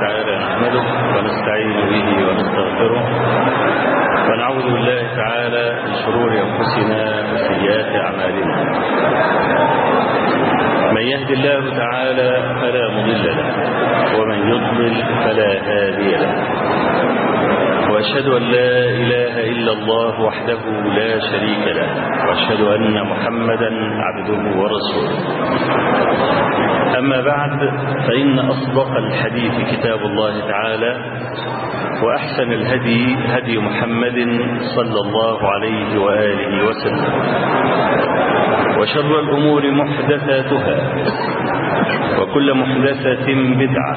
تعالى نحمده ونستعين به ونستغفره ونعوذ بالله تعالى من شرور أنفسنا وسيئات أعمالنا. من يهد الله تعالى فلا مضل له ومن يضلل فلا هادي له. وأشهد أن لا إله إلا الله وحده لا شريك له وأشهد أن محمدا عبده ورسوله. أما بعد فإن أصدق الحديث كتاب الله تعالى وأحسن الهدي هدي محمد صلى الله عليه وآله وسلم. وشر الأمور محدثاتها وكل محدثة بدعة.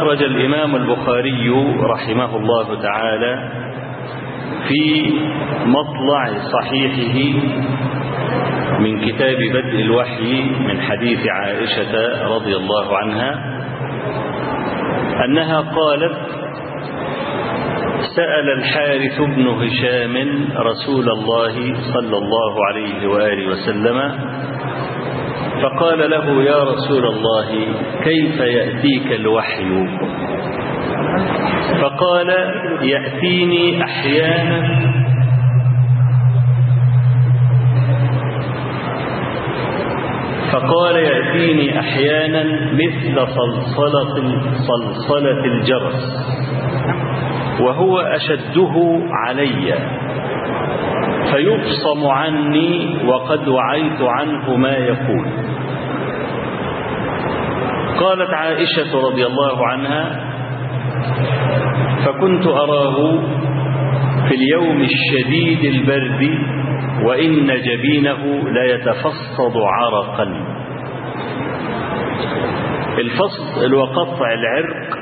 أخرج الإمام البخاري رحمه الله تعالى في مطلع صحيحه من كتاب بدء الوحي من حديث عائشة رضي الله عنها أنها قالت سأل الحارث بن هشام رسول الله صلى الله عليه وآله وسلم فقال له يا رسول الله كيف يأتيك الوحي؟ فقال يأتيني أحيانا. فقال يأتيني أحيانا مثل صلصلة, صلصلة الجرس وهو أشده علي. فيبصم عني وقد وعيت عنه ما يقول. قالت عائشة رضي الله عنها فكنت أراه في اليوم الشديد البرد وإن جبينه ليتفصد عرقا. الفصد وقطع العرق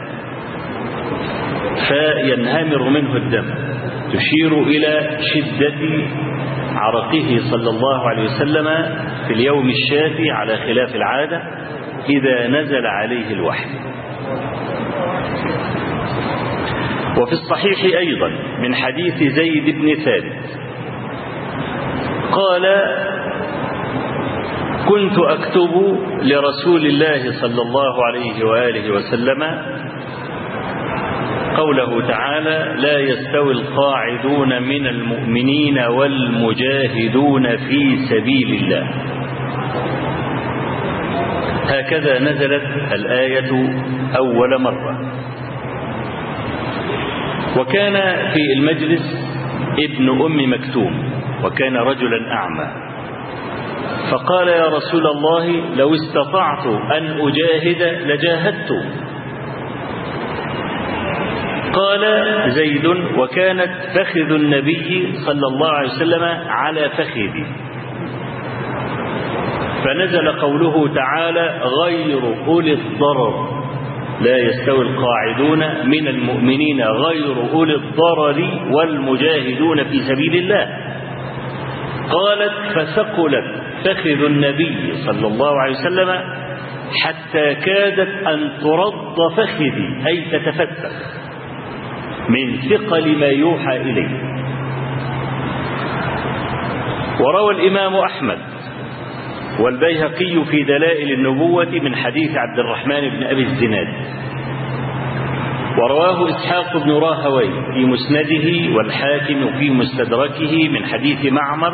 فينهمر منه الدم. تشير إلى شدة عرقه صلى الله عليه وسلم في اليوم الشافي على خلاف العادة إذا نزل عليه الوحي. وفي الصحيح أيضا من حديث زيد بن ثابت قال كنت أكتب لرسول الله صلى الله عليه وآله وسلم قوله تعالى لا يستوي القاعدون من المؤمنين والمجاهدون في سبيل الله. هكذا نزلت الآية أول مرة. وكان في المجلس ابن أم مكتوم وكان رجلا أعمى. فقال يا رسول الله لو استطعت أن أجاهد لجاهدت. قال زيد وكانت فخذ النبي صلى الله عليه وسلم على فخذي فنزل قوله تعالى غير أولي الضرر. لا يستوي القاعدون من المؤمنين غير أولي الضرر والمجاهدون في سبيل الله. قالت فثقلت فخذ النبي صلى الله عليه وسلم حتى كادت أن ترد فخذي أي تتفتح من ثقل ما يوحى إليه. وروى الإمام أحمد والبيهقي في دلائل النبوة من حديث عبد الرحمن بن أبي الزناد. ورواه إسحاق بن راهوي في مسنده والحاكم في مستدركه من حديث معمر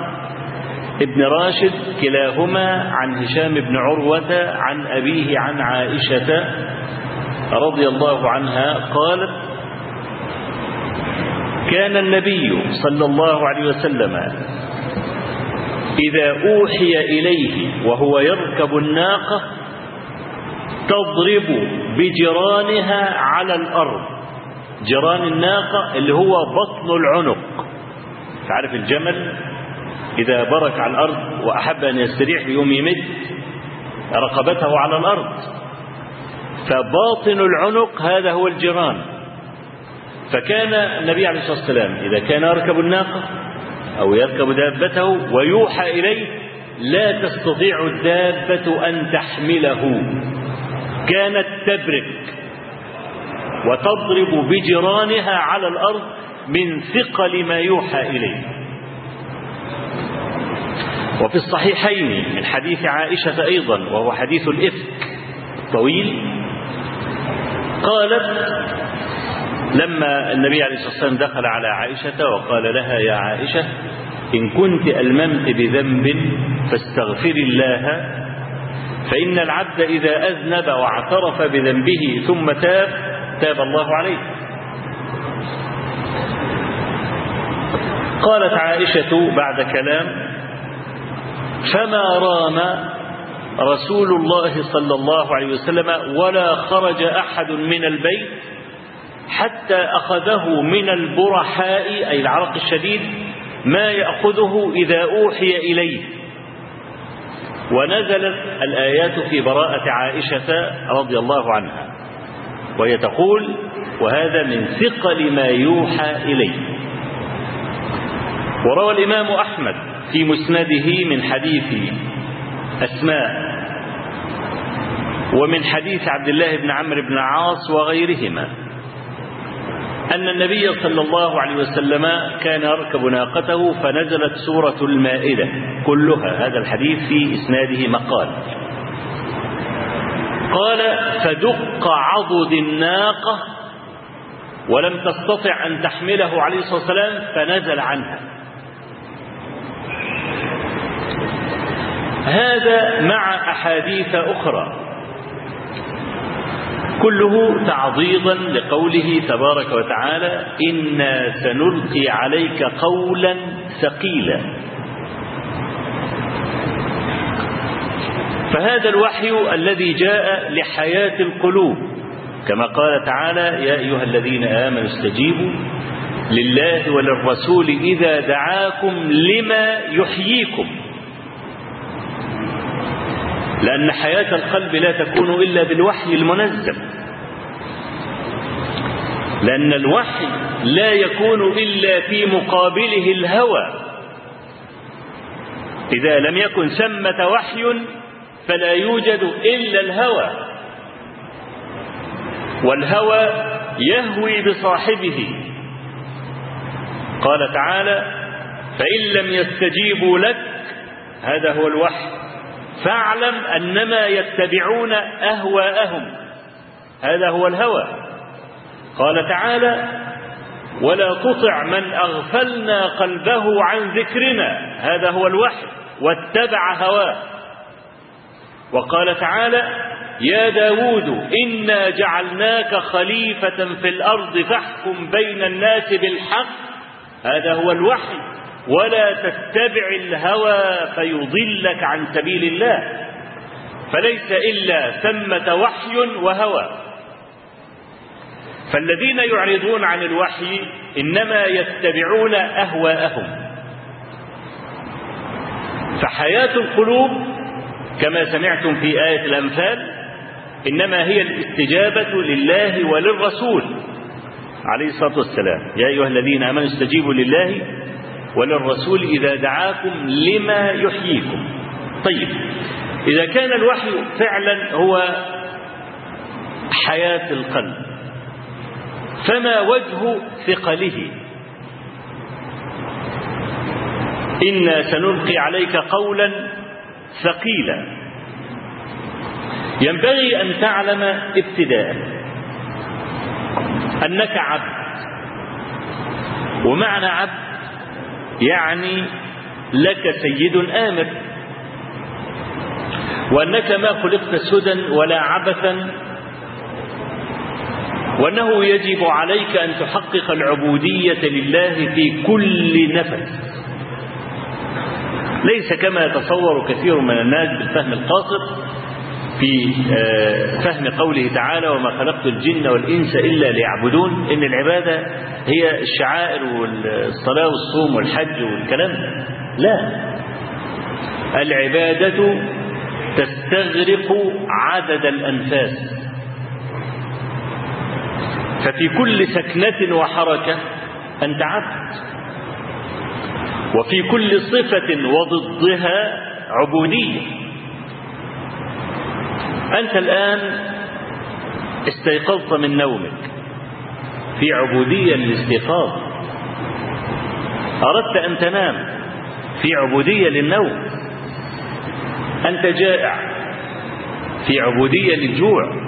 ابن راشد كلاهما عن هشام بن عروة عن أبيه عن عائشة رضي الله عنها قالت كان النبي صلى الله عليه وسلم إذا أوحي إليه وهو يركب الناقة تضرب بجرانها على الأرض. جران الناقة اللي هو بطن العنق. تعرف الجمل؟ إذا برك على الأرض وأحب أن يستريح يوم يمد رقبته على الأرض. فباطن العنق هذا هو الجران فكان النبي عليه الصلاة والسلام إذا كان يركب الناقة أو يركب دابته ويوحى إليه لا تستطيع الدابة أن تحمله. كانت تبرك وتضرب بجرانها على الأرض من ثقل ما يوحى إليه. وفي الصحيحين من حديث عائشة أيضا وهو حديث الإفك طويل قالت لما النبي عليه الصلاة والسلام دخل على عائشة وقال لها يا عائشة إن كنت ألممت بذنب فاستغفري الله فإن العبد إذا أذنب واعترف بذنبه ثم تاب تاب الله عليه. قالت عائشة بعد كلام فما رام رسول الله صلى الله عليه وسلم ولا خرج أحد من البيت حتى أخذه من البرحاء أي العرق الشديد ما يأخذه إذا أوحي إليه. ونزلت الآيات في براءة عائشة رضي الله عنها. وهي تقول وهذا من ثقل ما يوحى إليه. وروى الإمام أحمد في مسنده من حديث أسماء ومن حديث عبد الله بن عمرو بن عاص وغيرهما. أن النبي صلى الله عليه وسلم كان يركب ناقته فنزلت سورة المائدة كلها هذا الحديث في إسناده مقال. قال فدق عضد الناقة ولم تستطع أن تحمله عليه الصلاة والسلام فنزل عنها. هذا مع أحاديث أخرى. كله تعضيضا لقوله تبارك وتعالى إنا سنلقي عليك قولا ثقيلا. فهذا الوحي الذي جاء لحياة القلوب كما قال تعالى يا أيها الذين آمنوا استجيبوا لله وللرسول إذا دعاكم لما يحييكم. لأن حياة القلب لا تكون إلا بالوحي المنزل. لأن الوحي لا يكون إلا في مقابله الهوى. إذا لم يكن ثمة وحي فلا يوجد إلا الهوى. والهوى يهوي بصاحبه. قال تعالى فإن لم يستجيبوا لك هذا هو الوحي. فاعلم أنما يتبعون أهواءهم. هذا هو الهوى. قال تعالى ولا تطع من أغفلنا قلبه عن ذكرنا. هذا هو الوحي واتبع هواه. وقال تعالى يا داود إنا جعلناك خليفة في الأرض فاحكم بين الناس بالحق. هذا هو الوحي. ولا تتبع الهوى فيضلك عن سبيل الله. فليس إلا ثمة وحي وهوى. فالذين يعرضون عن الوحي إنما يتبعون أهواءهم. فحياة القلوب كما سمعتم في آية الأنفال إنما هي الاستجابة لله وللرسول. عليه الصلاة والسلام. يا أيها الذين آمنوا استجيبوا لله وللرسول إذا دعاكم لما يحييكم. طيب إذا كان الوحي فعلا هو حياة القلب فما وجه ثقله؟ إنا سنلقي عليك قولا ثقيلا. ينبغي أن تعلم ابتداء أنك عبد ومعنى عبد يعني لك سيد آمر. وأنك ما خلقت سدى ولا عبثا. وأنه يجب عليك أن تحقق العبودية لله في كل نفس. ليس كما يتصور كثير من الناس بالفهم القاصر في فهم قوله تعالى وما خلقت الجن والإنس إلا ليعبدون. إن العبادة هي الشعائر والصلاة والصوم والحج والكلام. لا. العبادة تستغرق عدد الأنفاس. ففي كل سكنة وحركة أنت عبد. وفي كل صفة وضدها عبودية. أنت الآن استيقظت من نومك في عبودية للاستيقاظ. أردت أن تنام في عبودية للنوم. أنت جائع في عبودية للجوع.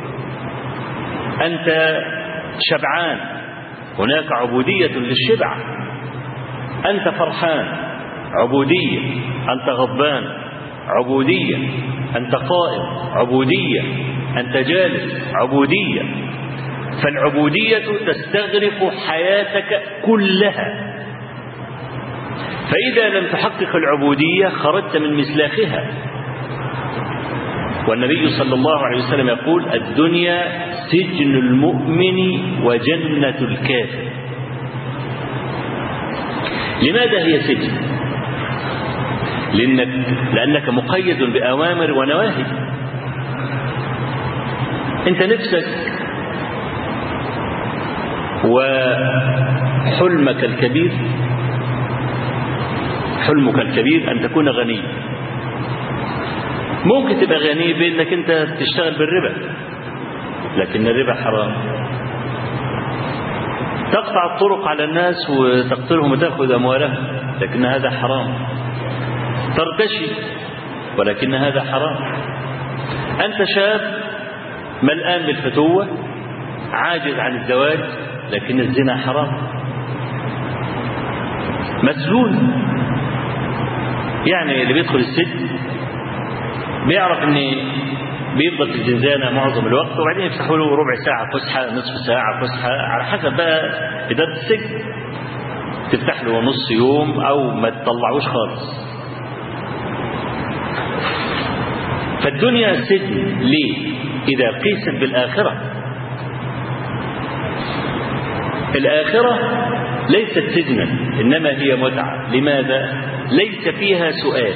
أنت شبعان. هناك عبودية للشبع. أنت فرحان. عبودية. أنت غضبان. عبودية أنت قائم عبودية أنت جالس عبودية. فالعبودية تستغرق حياتك كلها. فإذا لم تحقق العبودية خرجت من مسلاخها والنبي صلى الله عليه وسلم يقول الدنيا سجن المؤمن وجنة الكافر. لماذا هي سجن؟ لأنك, لأنك مقيد بأوامر ونواهي. أنت نفسك وحلمك الكبير حلمك الكبير أن تكون غني. ممكن تبقى غني بأنك أنت تشتغل بالربا لكن الربا حرام. تقطع الطرق على الناس وتقتلهم وتأخذ أموالهم لكن هذا حرام. ترتشي ولكن هذا حرام. أنت شاب ملآن بالفتوة عاجز عن الزواج لكن الزنا حرام. مسجون يعني اللي بيدخل السجن بيعرف ان بيفضل في الزنزانة معظم الوقت وبعدين يفتحوا له ربع ساعة فسحة نصف ساعة فسحة على حسب بقى إدارة السجن. تفتح له نص يوم أو ما تطلعوش خالص. فالدنيا سجن ليه إذا قيست بالآخرة. الآخرة ليست سجنا إنما هي متعة. لماذا؟ ليس فيها سؤال.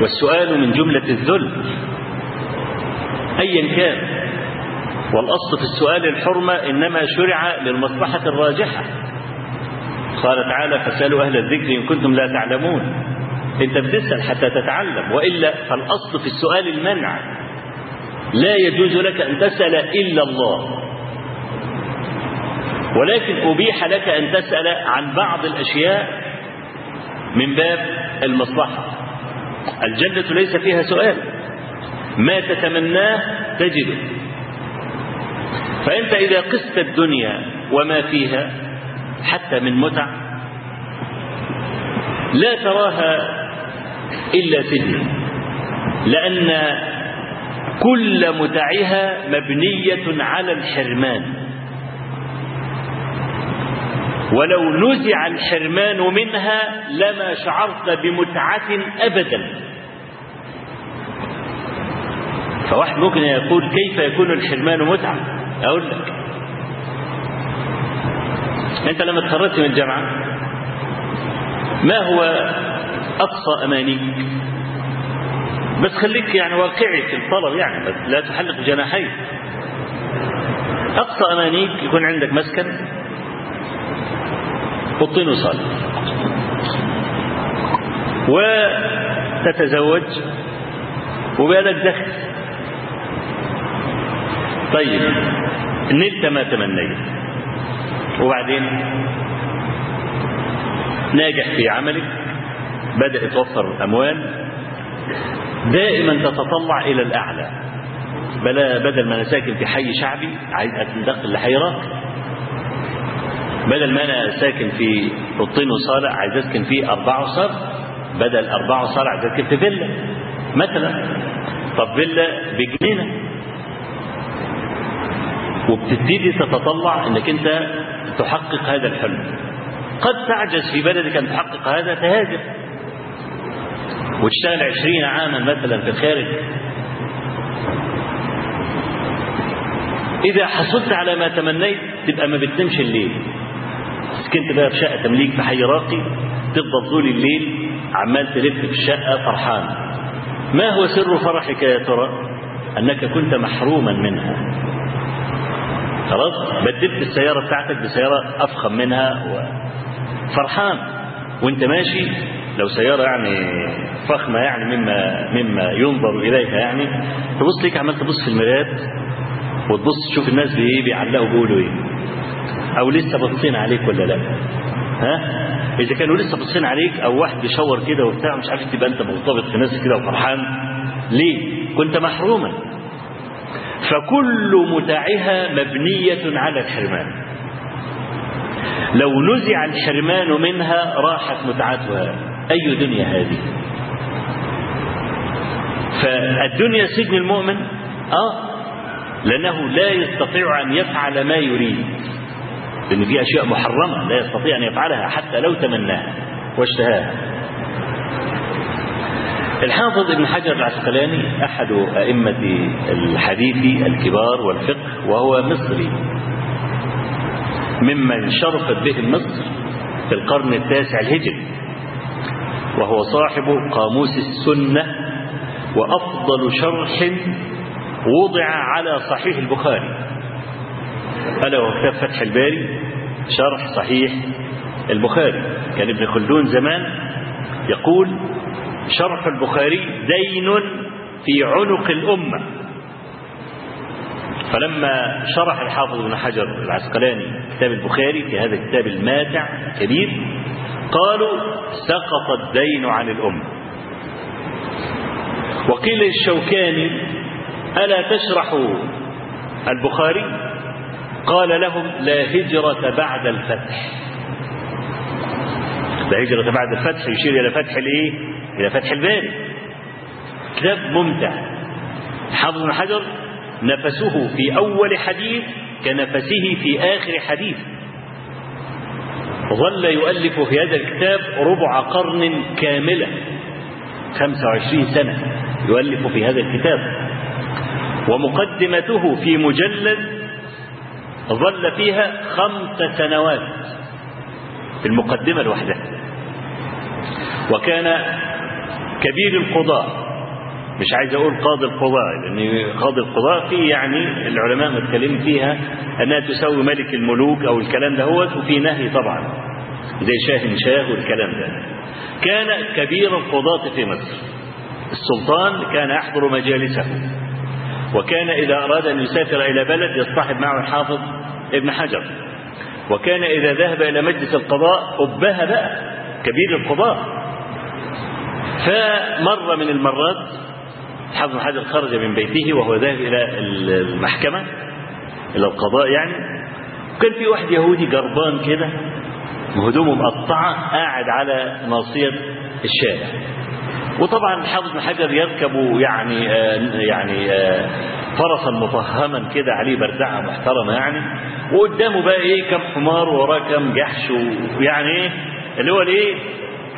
والسؤال من جملة الذل. أيا كان. والأصل في السؤال الحرمة إنما شرع للمصلحة الراجحة. قال تعالى فسألوا أهل الذكر إن كنتم لا تعلمون. أنت بتسأل حتى تتعلم. وإلا فالأصل في السؤال المنع. لا يجوز لك أن تسأل إلا الله. ولكن أبيح لك أن تسأل عن بعض الأشياء من باب المصلحة. الجنة ليس فيها سؤال. ما تتمناه تجده. فأنت إذا قست الدنيا وما فيها حتى من متع لا تراها إلا سجن لأن كل متعها مبنية على الحرمان. ولو نزع الحرمان منها لما شعرت بمتعة أبدا. فواحد ممكن يقول كيف يكون الحرمان متعة أقول لك. أنت لما تخرجت من الجامعة ما هو أقصى أمانيك. بس خليك يعني واقعي في الطلب يعني لا تحلق جناحيك أقصى أمانيك يكون عندك مسكن والطين وصال وتتزوج وبالك دخل. طيب نلت ما تمنيت. وبعدين؟ ناجح في عملك. بدأ يتوفر أموال دائما تتطلع إلى الأعلى. بلا بدل ما أنا ساكن في حي شعبي عايز أنتقل لحي راقي بدل ما أنا ساكن في الطين وصالة عايز أسكن في أربعة وصالة. بدل أربعة وصالة عايز أسكن في فيلا. مثلا طب فيلا بجنينة. وبتبتدي تتطلع إنك أنت تحقق هذا الحلم. قد تعجز في بلدك أن تحقق هذا تهاجر وتشتغل عشرين عاما مثلا في الخارج إذا حصلت على ما تمنيت تبقى ما بتنامش الليل. سكنت بقى في شقة تمليك في حي راقي تفضل طول الليل عمال تلف في الشقة فرحان. ما هو سر فرحك يا ترى؟ أنك كنت محروما منها. خلاص؟ بدلت السيارة بتاعتك بسيارة أفخم منها فرحان. وأنت ماشي لو سيارة يعني فخمة يعني مما مما ينظر إليها يعني تبص ليك عمال تبص في المرايات وتبص تشوف الناس بايه بيعلقوا بيقولوا إيه. أو لسه باصين عليك ولا لأ؟ ها؟ إذا كانوا لسه باصين عليك أو واحد بيشاور كده وبتاع مش عارف تبقى أنت مرتبط في نفسك كده وفرحان. ليه؟ كنت محروما. فكل متاعها مبنية على الحرمان. لو نزع الحرمان منها راحت متعتها. أي دنيا هذه؟ فالدنيا سجن المؤمن آه لأنه لا يستطيع أن يفعل ما يريد. لأن في أشياء محرمة لا يستطيع أن يفعلها حتى لو تمناها. واشتهاها الحافظ ابن حجر العسقلاني أحد أئمة الحديث الكبار والفقه وهو مصري. ممن شرفت به مصر في القرن التاسع الهجري. وهو صاحب قاموس السنة وأفضل شرح وضع على صحيح البخاري. ألا وهو كتاب فتح الباري شرح صحيح البخاري. كان ابن خلدون زمان يقول شرح البخاري دين في عنق الأمة. فلما شرح الحافظ ابن حجر العسقلاني كتاب البخاري في هذا الكتاب الماتع الكبير قالوا سقط الدين عن الأمة. وقيل الشوكاني ألا تشرح البخاري قال لهم لا هجرة بعد الفتح. لا هجرة بعد الفتح يشير إلى فتح الإيه؟ إلى فتح الباري كتاب ممتع. حافظ بن حجر نفسه في أول حديث كنفسه في آخر حديث. ظل يؤلف في هذا الكتاب ربع قرن كاملة. 25 سنة يؤلف في هذا الكتاب. ومقدمته في مجلد ظل فيها خمس سنوات في المقدمة لوحدها وكان كبير القضاء. مش عايز أقول قاضي القضاء لأن قاضي القضاء في يعني العلماء متكلمين فيها أنها تساوي ملك الملوك أو الكلام ده هو وفي نهي طبعا زي شاه شاه والكلام ده. كان كبير القضاة في مصر. السلطان كان يحضر مجالسه. وكان إذا أراد أن يسافر إلى بلد يصطحب معه الحافظ ابن حجر. وكان إذا ذهب إلى مجلس القضاء أبها بقى كبير القضاء. فمرة من المرات حافظ حجر خرج من بيته وهو ذاهب إلى المحكمة إلى القضاء يعني. كان في واحد يهودي جربان كده هدومه مقطعة قاعد على ناصية الشارع. وطبعا حافظ بن حجر يركب يعني آه يعني آه فرسا مفهما كده عليه بردعة محترمة يعني. وقدامه بقى إيه كم حمار ووراه كم جحش ويعني إيه اللي هو الإيه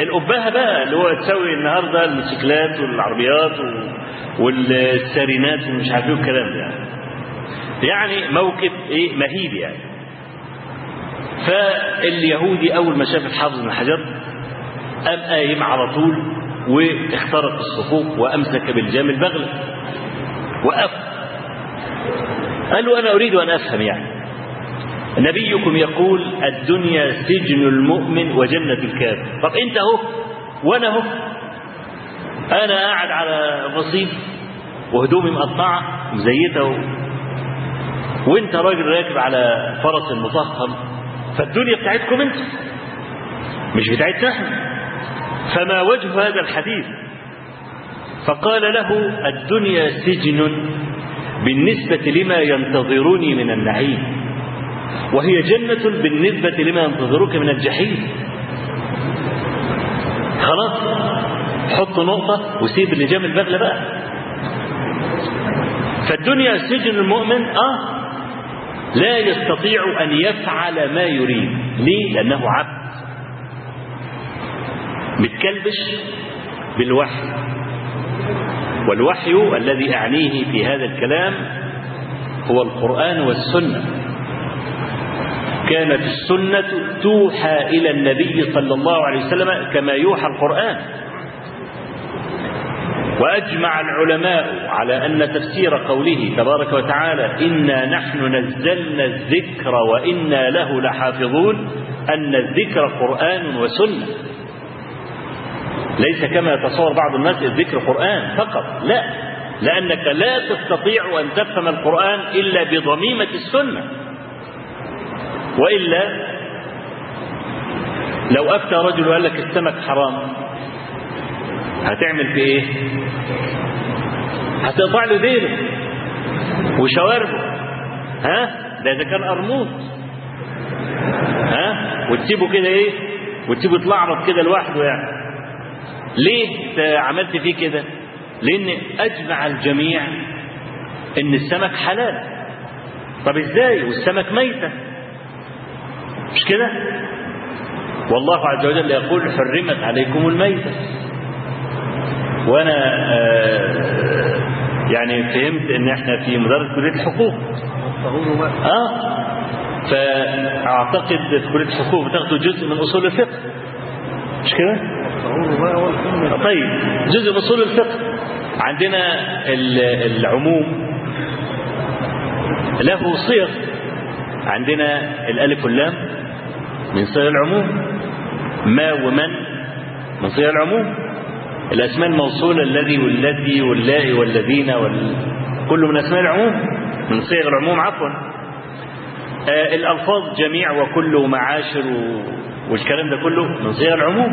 الأبهة بقى اللي هو تسوي النهارده الموتوسيكلات والعربيات والسارينات ومش عارف إيه الكلام ده. يعني. يعني موكب إيه؟ مهيب يعني. فاليهودي أول ما شاف الحافظ بن حجر قام قايم على طول واخترق الصفوف وأمسك بالجام البغل وقف. قال له أنا أريد أن أفهم يعني. نبيكم يقول الدنيا سجن المؤمن وجنة الكافر. طب أنت أهو وأنا أهو. أنا قاعد على رصيف وهدومي مقطعة مزيتة و... وانت راجل راكب على فرس مفخم فالدنيا بتاعتكم انت مش بتاعتنا إحنا. فما وجه هذا الحديث؟ فقال له الدنيا سجن بالنسبة لما ينتظرني من النعيم وهي جنة بالنسبة لما ينتظرك من الجحيم. خلاص. حط نقطة وسيب اللجام البغلة بقى. فالدنيا سجن المؤمن آه لا يستطيع أن يفعل ما يريد. ليه؟ لأنه عبد. متكلبش بالوحي. والوحي الذي أعنيه في هذا الكلام هو القرآن والسنة. كانت السنة توحى إلى النبي صلى الله عليه وسلم كما يوحى القرآن. وأجمع العلماء على أن تفسير قوله تبارك وتعالى إنا نحن نزلنا الذكر وإنا له لحافظون أن الذكر قرآن وسنة. ليس كما يتصور بعض الناس الذكر قرآن فقط لا. لأنك لا تستطيع أن تفهم القرآن إلا بضميمة السنة. وإلا لو أفتى رجل وقال لك السمك حرام هتعمل في إيه؟ هتقطع له ديله وشواربه ها؟ ده إذا كان قرموط ها؟ وتسيبه كده إيه؟ وتسيبه يتلعبط كده لوحده يعني ليه عملت فيه كده؟ لأن أجمع الجميع إن السمك حلال طب إزاي؟ والسمك ميتة مش كده؟ والله عز وجل يقول حرمت عليكم الميتة وأنا آه يعني فهمت ان إحنا في مدرسة كلية الحقوق آه فأعتقد في كلية الحقوق بتاخدوا جزء من أصول الفقه. مش كده؟ طيب جزء من أصول الفقه. عندنا العموم. له صيغ. عندنا الألف واللام من صيغ العموم. ما ومن من صيغ العموم. الأسماء الموصولة الذي والذي والله والذين وال... كله من أسماء العموم من صيغ العموم عفوا. آه الألفاظ جميع وكل ومعاشر و... والكلام ده كله من صيغ العموم.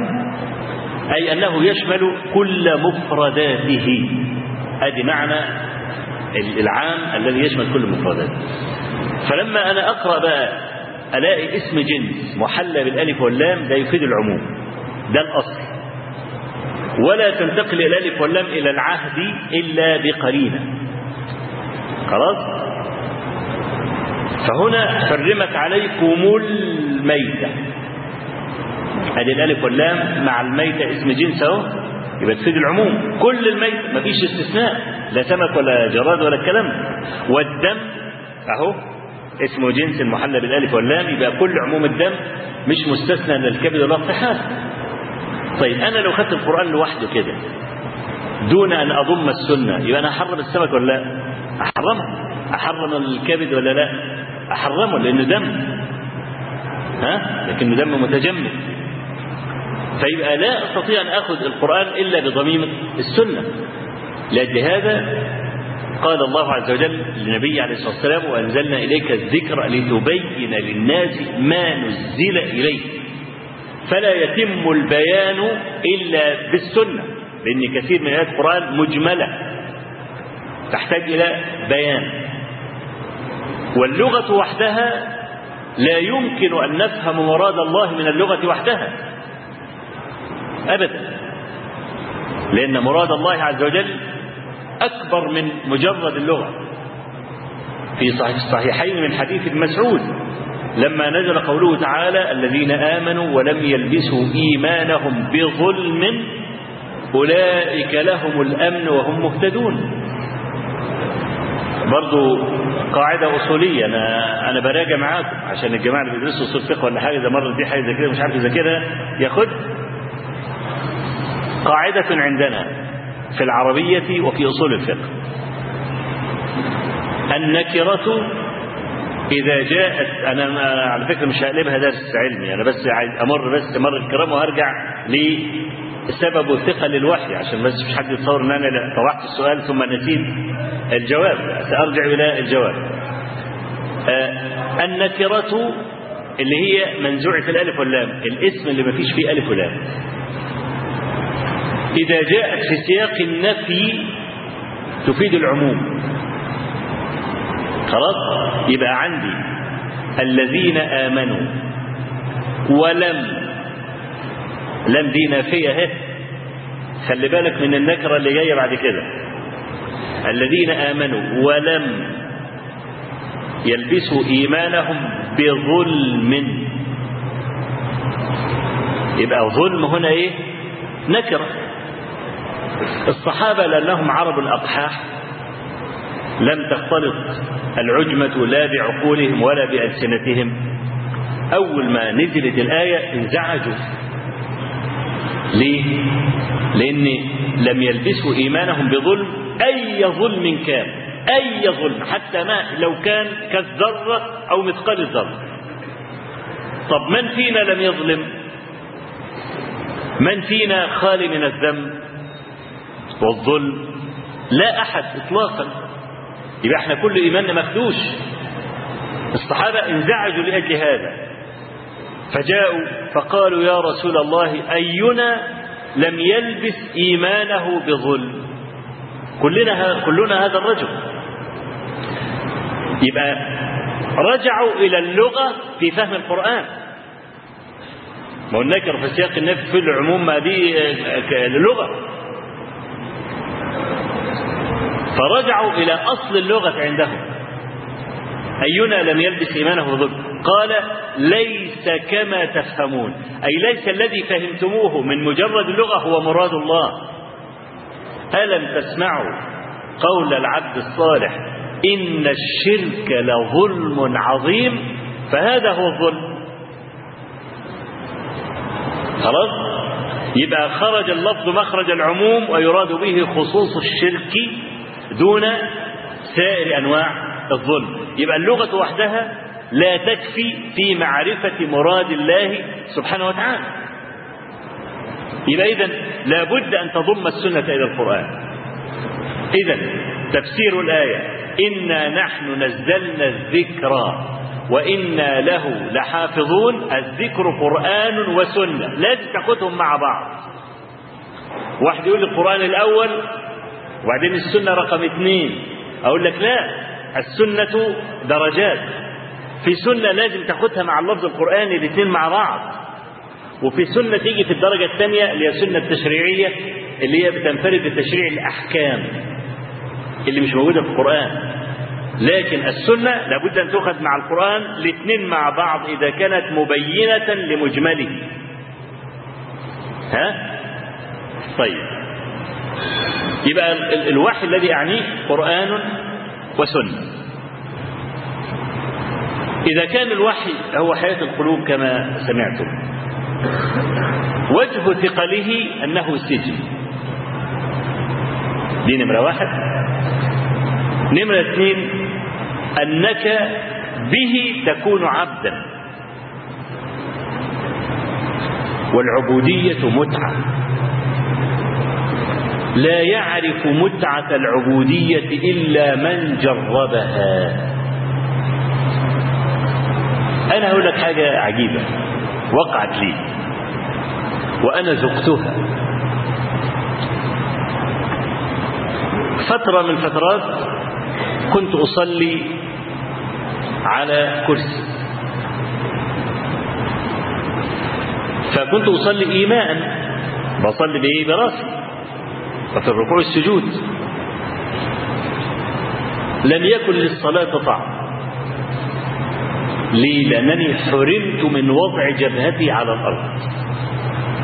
أي أنه يشمل كل مفرداته. ادي معنى العام الذي يشمل كل مفرداته. فلما أنا أقرأ بقى ألاقي اسم جنس محلى بالألف واللام ده يفيد العموم. ده الأصل. ولا تنتقل الألف واللام إلى العهد إلا بقرينة. خلاص؟ فهنا حرمت عليكم الميتة. ادي الألف واللام مع الميتة اسم جنس أهو. يبقى تفيد العموم. كل الميت مفيش استثناء. لا سمك ولا جراد ولا الكلام والدم أهو اسمه جنس المحلى بالألف واللام. يبقى كل عموم الدم مش مستثنى من الكبد الطحال طيب أنا لو خدت القرآن لوحده كده دون أن أضم السنة يبقى أنا احرم السمك ولا لا؟ أحرمه. أحرم الكبد ولا لا؟ أحرمه لأنه دم. ها؟ لكنه دم متجمد. فيبقى لا أستطيع أن آخذ القرآن إلا بضميمه السنة. لأجل هذا قال الله عز وجل للنبي عليه الصلاة والسلام وأنزلنا إليك الذكر لتبين للناس ما نزل إليه فلا يتم البيان إلا بالسنة لأن كثير من آيات القرآن مجملة تحتاج إلى بيان. واللغة وحدها لا يمكن أن نفهم مراد الله من اللغة وحدها أبدا لأن مراد الله عز وجل أكبر من مجرد اللغة. في صحيح الصحيحين من حديث مسعود لما نزل قوله تعالى الذين آمنوا ولم يلبسوا إيمانهم بظلم أولئك لهم الأمن وهم مهتدون. برضو قاعدة أصولية أنا أنا براجع معاكم عشان الجماعة اللي بيدرسوا أصول فقه ولا حاجة إذا مرت دي حاجة زي كده مش عارف يذاكرها ياخد. قاعدة عندنا في العربية وفي أصول الفقه. النكرة إذا جاءت أنا على فكرة مش هقلبها درس علمي أنا بس عايز أمر بس مر الكرام وهرجع لسبب ثقل الوحي عشان بس مش حد يتصور إن أنا طرحت السؤال ثم نسيت الجواب. سأرجع إلى الجواب. آه النكرة اللي هي منزوعة الألف واللام الاسم اللي ما فيش فيه ألف ولام. إذا جاءت في سياق النفي تفيد العموم. خلاص؟ يبقى عندي الذين آمنوا ولم لم دي نافية أهي. خلي بالك من النكرة اللي جاية بعد كده. الذين آمنوا ولم يلبسوا إيمانهم بظلم. يبقى ظلم هنا إيه؟ نكرة. الصحابة لأنهم عرب الأقحاح لم تختلط العجمة لا بعقولهم ولا بألسنتهم. أول ما نزلت الآية انزعجوا. ليه؟ لأن لم يلبسوا إيمانهم بظلم. أي ظلم كان أي ظلم حتى ما لو كان كالذرة أو مثقال الذرة. طب من فينا لم يظلم؟ من فينا خالي من الذنب؟ والظلم لا أحد اطلاقا. يبقى إحنا كل ايماننا مخدوش. الصحابة انزعجوا لأجل هذا. فجاءوا فقالوا يا رسول الله أينا لم يلبس إيمانه بظلم؟ كلنا كلنا هذا الرجل. يبقى رجعوا إلى اللغة في فهم القرآن. ما هو النكر في سياق النفي في العموم ما دي لغه فرجعوا إلى أصل اللغة عندهم. أينا لم يلبس إيمانه بظلم قال ليس كما تفهمون. أي ليس الذي فهمتموه من مجرد اللغة هو مراد الله. ألم تسمعوا قول العبد الصالح إن الشرك لظلم عظيم؟ فهذا هو الظلم. خلاص؟ يبقى خرج اللفظ مخرج العموم ويراد به خصوص الشرك دون سائر أنواع الظلم. يبقى اللغة وحدها لا تكفي في معرفة مراد الله سبحانه وتعالى. يبقى اذا لابد أن تضم السنة إلى القرآن. اذا تفسير الآية إنا نحن نزلنا الذكر وإنا له لحافظون. الذكر قرآن وسنة. لازم تاخدهم مع بعض. واحد يقول القرآن الأول وبعدين السنة رقم اثنين. أقول لك لا السنة درجات. في سنة لازم تاخدها مع اللفظ القرآني الاثنين مع بعض. وفي سنة تيجي في الدرجة الثانية اللي هي السنة التشريعية اللي هي بتنفرد بتشريع الأحكام اللي مش موجودة في القرآن. لكن السنة لابد أن تؤخذ مع القرآن الاثنين مع بعض إذا كانت مبينة لمجمله. ها؟ طيب. يبقى الوحي الذي أعنيه قرآن وسنة. إذا كان الوحي هو حياة القلوب كما سمعتم. وجه ثقله أنه سجن دي نمرة واحد. نمرة اثنين أنك به تكون عبدا. والعبودية متعة. لا يعرف متعة العبودية إلا من جربها. أنا أقول لك حاجة عجيبة وقعت لي وأنا ذقتها فترة من فترات كنت أصلي على كرسي. فكنت أصلي إيماء بصلي بإيه؟ براسي. وفي الركوع السجود. لم يكن للصلاة طعم. ليه؟ لأنني حرمت من وضع جبهتي على الأرض.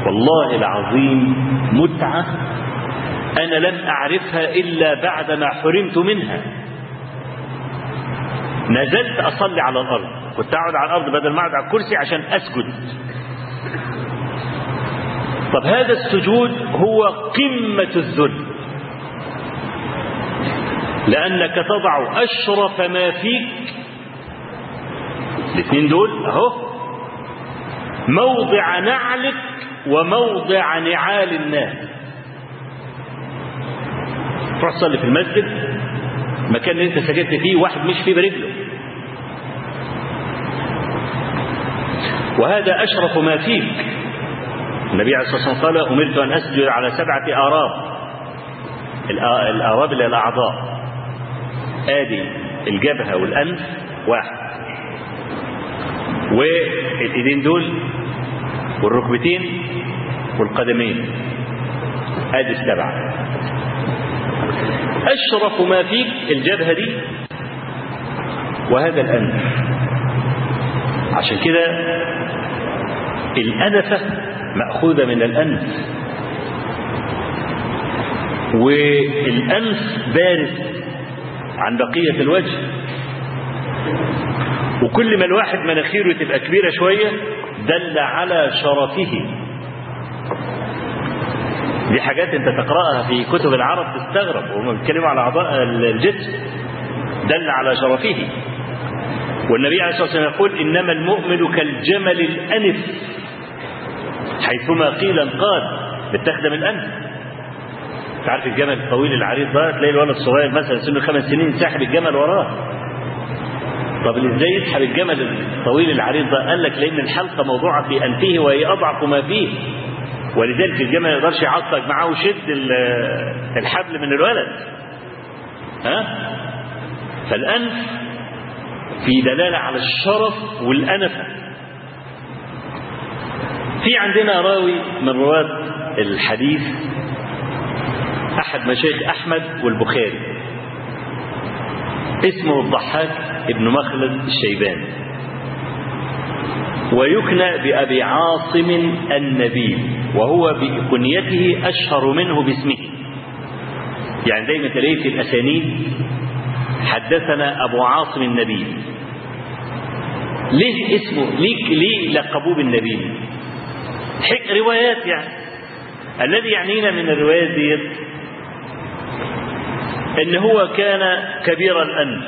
والله العظيم متعة أنا لم أعرفها إلا بعدما حرمت منها. نزلت أصلي على الأرض. كنت أقعد على الأرض بدل ما أقعد على الكرسي عشان أسجد. طب هذا السجود هو قمة الذل. لأنك تضع أشرف ما فيك الاثنين دول أهو موضع نعلك وموضع نعال الناس. تروح تصلي في المسجد المكان اللي انت سجدت فيه واحد مش فيه برجله. وهذا أشرف ما فيك. النبي عليه الصلاة والسلام قال أمرت أن أسجد على سبعة آراب الآراب اللي الأعضاء. آدي الجبهة والأنف واحد. والإيدين دول والركبتين والقدمين. آدي السبعة. أشرف ما فيك الجبهة دي وهذا الأنف. عشان كده الأنفة مأخوذة من الأنف. والأنف بارز عن بقية الوجه. وكل ما الواحد مناخيره تبقى كبيرة شوية دل على شرفه. دي حاجات انت تقرأها في كتب العرب تستغرب وهم بيتكلموا على أعضاء الجسم. دل على شرفه. والنبي عليه الصلاة والسلام يقول إنما المؤمن كالجمل الأنف. حيثما قيل انقاد بتخدم الانف تعرف الجمل الطويل العريض ده؟ تلاقي الولد الصغير مثلا سنه خمس سنين ساحب الجمل وراه. طب إزاي يسحب الجمل الطويل العريض ده؟ قال لك لأن الحلقة موضوعة في أنفه وهي أضعف ما فيه. ولذلك الجمل ما يقدرش يعصق معاه ويشد الحبل من الولد. ها؟ فالأنف في دلالة على الشرف والأنفة. في عندنا راوي من رواه الحديث أحد مشايخ أحمد والبخاري. اسمه الضحاك ابن مخلد الشيباني. ويكنى بأبي عاصم النبيل وهو بكنيته أشهر منه باسمه. يعني دايما تلاقيه في الأسانيد. حدثنا أبو عاصم النبيل ليه اسمه؟ ليه, ليه لقبوه بالنبيل روايات يعني. الذي يعنينا من الروايات ديت إن هو كان كبير الانف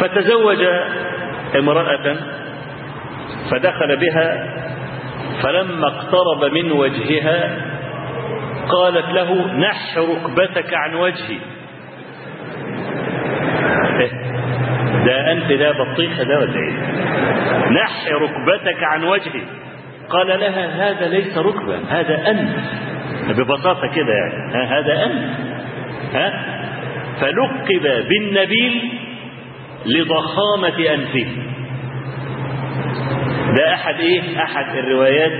فتزوج امرأة فدخل بها فلما اقترب من وجهها قالت له نح ركبتك عن وجهي. ده أنت ده بطيخة ده ولا نح ركبتك عن وجهي. قال لها هذا ليس ركبة هذا أنف ببساطة كده يعني. ها هذا أنف ها؟ فلقب بالنبيل لضخامة أنفه. ده أحد إيه؟ أحد الروايات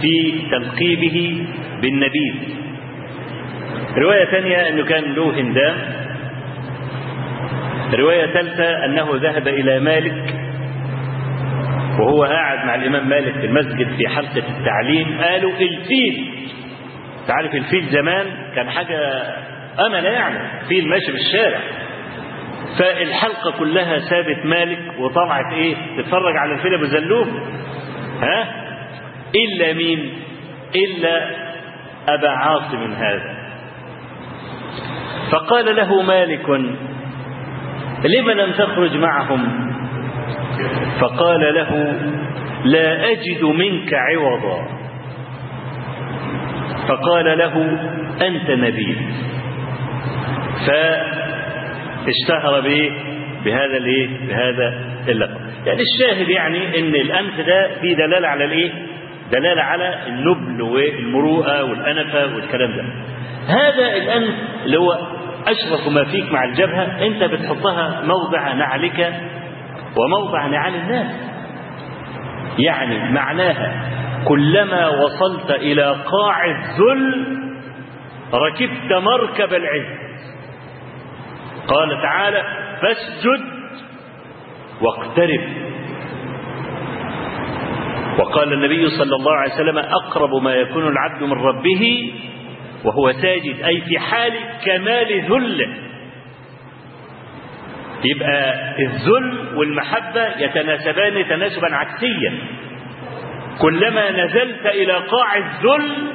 في تلقيبه بالنبيل. رواية ثانية أنه كان له هندام. رواية ثالثة أنه ذهب إلى مالك وهو قاعد مع الإمام مالك في المسجد في حلقة التعليم. قالوا الفيل تعرف الفيل زمان كان حاجة أمل يعني فيل ماشي في الشارع. فالحلقة كلها سابت مالك وطلعت إيه تتفرج على الفيل أبو زلوم. ها؟ إلا مين؟ إلا أبا عاصم هذا. فقال له مالك لم لم تخرج معهم؟ فقال له لا أجد منك عوضا. فقال له أنت نبي. ف اشتهر بايه بهذا الايه؟ بهذا اللقب. يعني الشاهد يعني إن الانف ده فيه دلالة على الايه؟ دلالة على النبل والمروءة والأنفة والكلام ده. هذا الانف اللي هو أشرف ما فيك مع الجبهة أنت بتحطها موضع نعلك وموضع نعال الناس. يعني معناها كلما وصلت إلى قاع الذل ركبت مركب العز. قال تعالى فاسجد واقترب. وقال النبي صلى الله عليه وسلم أقرب ما يكون العبد من ربه وهو ساجد أي في حال كمال ذله يبقى الذل والمحبة يتناسبان تناسبا عكسيا. كلما نزلت إلى قاع الذل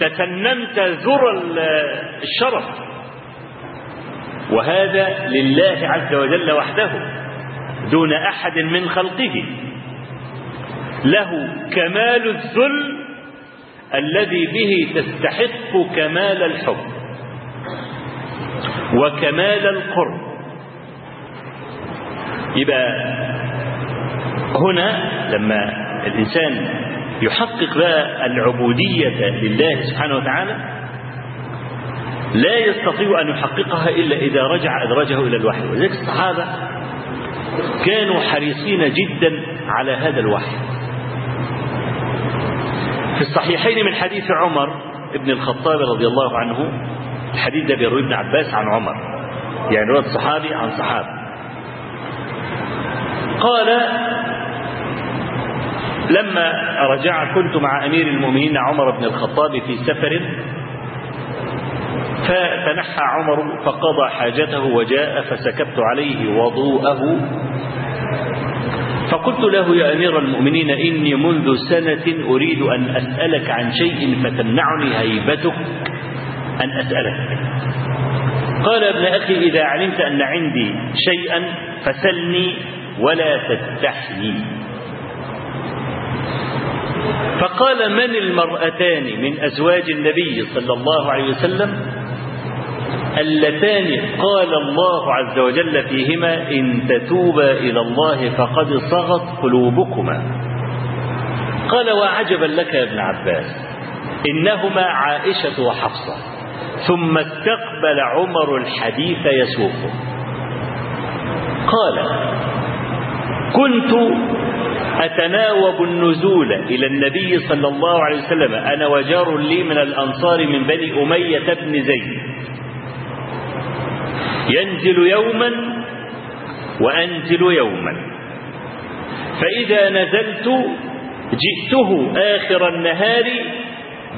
تسنمت ذرى الشرف. وهذا لله عز وجل وحده دون أحد من خلقه. له كمال الذل الذي به تستحق كمال الحب وكمال القرب. يبقى هنا لما الإنسان يحقق بقى العبودية لله سبحانه وتعالى لا يستطيع أن يحققها إلا إذا رجع أدرجه إلى الوحي. ولذلك الصحابة كانوا حريصين جدا على هذا الوحي. في الصحيحين من حديث عمر ابن الخطاب رضي الله عنه الحديث ده بيروي ابن عباس عن عمر يعني رواية صحابي عن صحابي. قال لما رجع كنت مع أمير المؤمنين عمر بن الخطاب في سفر فتنحى عمر فقضى حاجته وجاء فسكبت عليه وضوءه فقلت له يا أمير المؤمنين إني منذ سنة أريد أن أسألك عن شيء فتمنعني هيبتك أن أسألك. قال ابن أخي إذا علمت أن عندي شيئا فسلني ولا تستحيي فقال من المرأتان من أزواج النبي صلى الله عليه وسلم اللتان قال الله عز وجل فيهما إن تتوبا إلى الله فقد صغت قلوبكما. قال وعجبا لك يا ابن عباس إنهما عائشة وحفصة ثم استقبل عمر الحديث يسوقه. قال كنت أتناوب النزول إلى النبي صلى الله عليه وسلم أنا وجار لي من الأنصار من بني أمية بن زيد. ينزل يوما وأنزل يوما. فإذا نزلت جئته آخر النهار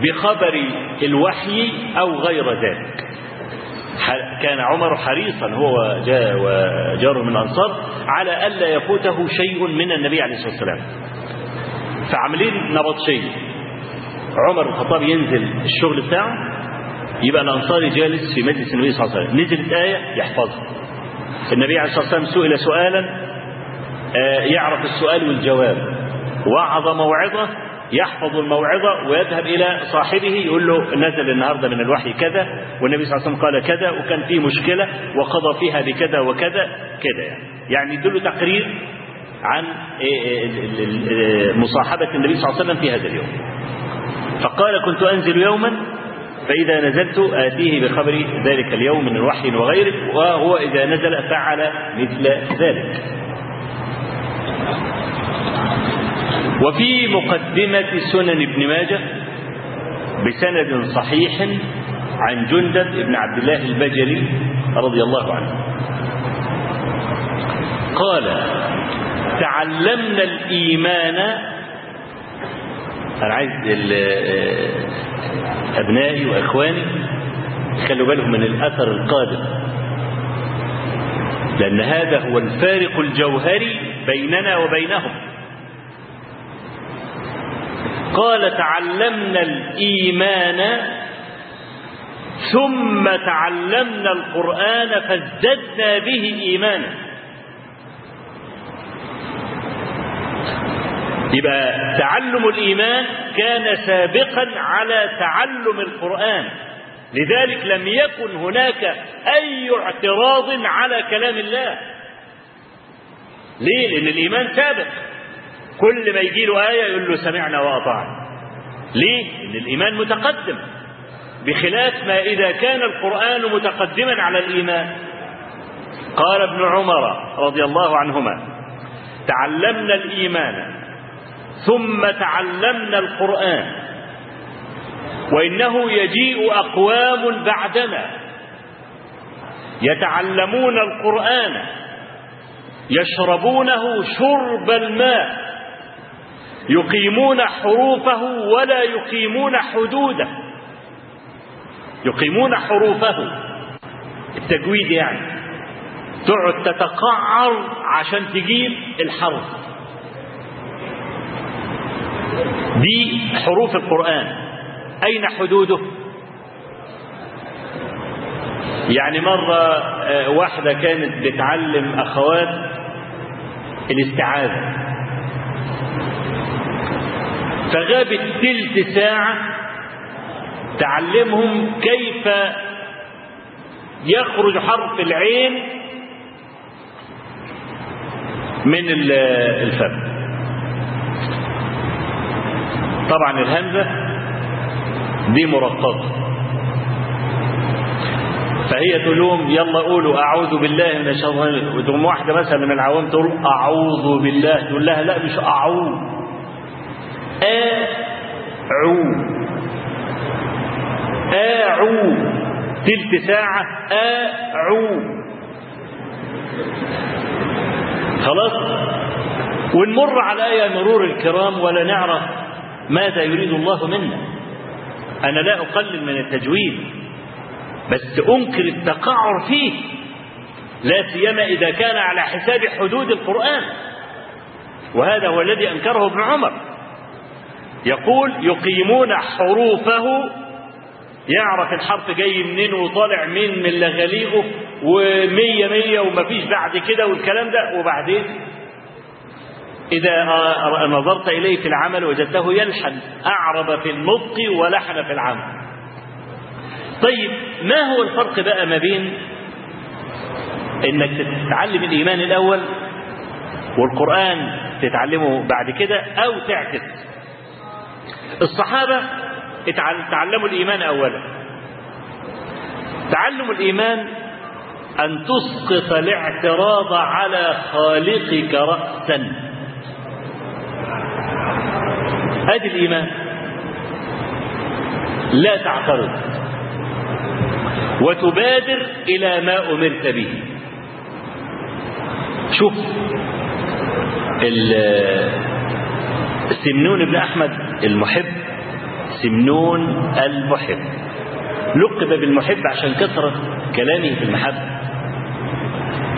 بخبر الوحي أو غير ذلك. كان عمر حريصا هو وجاره من الأنصار على ألا يفوته شيء من النبي عليه الصلاة والسلام. فعاملين نبطشية عمر الخطاب ينزل الشغل بتاعه يبقى الأنصاري جالس في مجلس النبي صلى الله عليه وسلم. نزلت آية يحفظها. النبي عليه الصلاة والسلام سئل سؤالا يعرف السؤال والجواب. وعظ موعظة يحفظ الموعظة ويذهب إلى صاحبه يقول له نزل النهاردة من الوحي كذا والنبي صلى الله عليه وسلم قال كذا وكان فيه مشكلة وقضى فيها بكذا وكذا كذا يعني. يعني يدل تقرير عن مصاحبة النبي صلى الله عليه وسلم في هذا اليوم. فقال كنت أنزل يوما فإذا نزلت آتيه بخبر ذلك اليوم من الوحي وغيره وهو إذا نزل فعل مثل ذلك. وفي مقدمة سنن ابن ماجه بسند صحيح عن جندب بن عبد الله البجلي رضي الله عنه. قال تعلمنا الإيمان أنا عايز أبنائي وإخواني خلوا بالهم من الأثر القادم. لأن هذا هو الفارق الجوهري بيننا وبينهم. قال تعلمنا الإيمان ثم تعلمنا القرآن فازددنا به إيمانا. يبقى تعلم الإيمان كان سابقا على تعلم القرآن. لذلك لم يكن هناك أي اعتراض على كلام الله. ليه؟ لأن الإيمان سابق كل ما يجي له آية يقول له سمعنا وأطعنا. ليه؟ لأن الإيمان متقدم. بخلاف ما إذا كان القرآن متقدما على الإيمان. قال ابن عمر رضي الله عنهما تعلمنا الإيمان ثم تعلمنا القرآن. وإنه يجيء أقوام بعدنا. يتعلمون القرآن. يشربونه شرب الماء. يقيمون حروفه ولا يقيمون حدوده. يقيمون حروفه. التجويد يعني. تقعد تتقعر عشان تجيب الحرف. دي حروف القرآن. أين حدوده؟ يعني مرة واحدة كانت بتعلم أخوات الاستعاذة. فغابت تلت ساعة تعلمهم كيف يخرج حرف العين من الفم. طبعا الهمزة دي مرققة فهي تقول لهم يلا قولوا أعوذ بالله من الشيطان وتقوم واحدة مثلا من العوام تقول أعوذ بالله تقول لها لا مش أعوذ. أعو أعو تلت ساعة أعو خلاص؟ ونمر على آية مرور الكرام ولا نعرف ماذا يريد الله منا أنا لا أقلل من التجويد بس أنكر التقعر فيه لا سيما إذا كان على حساب حدود القرآن. وهذا هو الذي أنكره ابن عمر. يقول يقيمون حروفه يعرف الحرف جاي منين وطالع مين من لغاليغه ومية مية ومفيش بعد كده والكلام ده وبعدين إذا نظرت إليه في العمل وجدته يلحن أعرب في النطق ولحن في العمل. طيب ما هو الفرق بقى ما بين إنك تتعلم الإيمان الأول والقرآن تتعلمه بعد كده أو تعكس؟ الصحابة تعلموا الإيمان اولا. تعلم الإيمان أن تسقط الاعتراض على خالقك راسا. ادي الإيمان لا تعترض وتبادر إلى ما أمرت به. شوف سمنون بن أحمد المحب سمنون المحب. لقب بالمحب عشان كثرة كلامه في المحبة.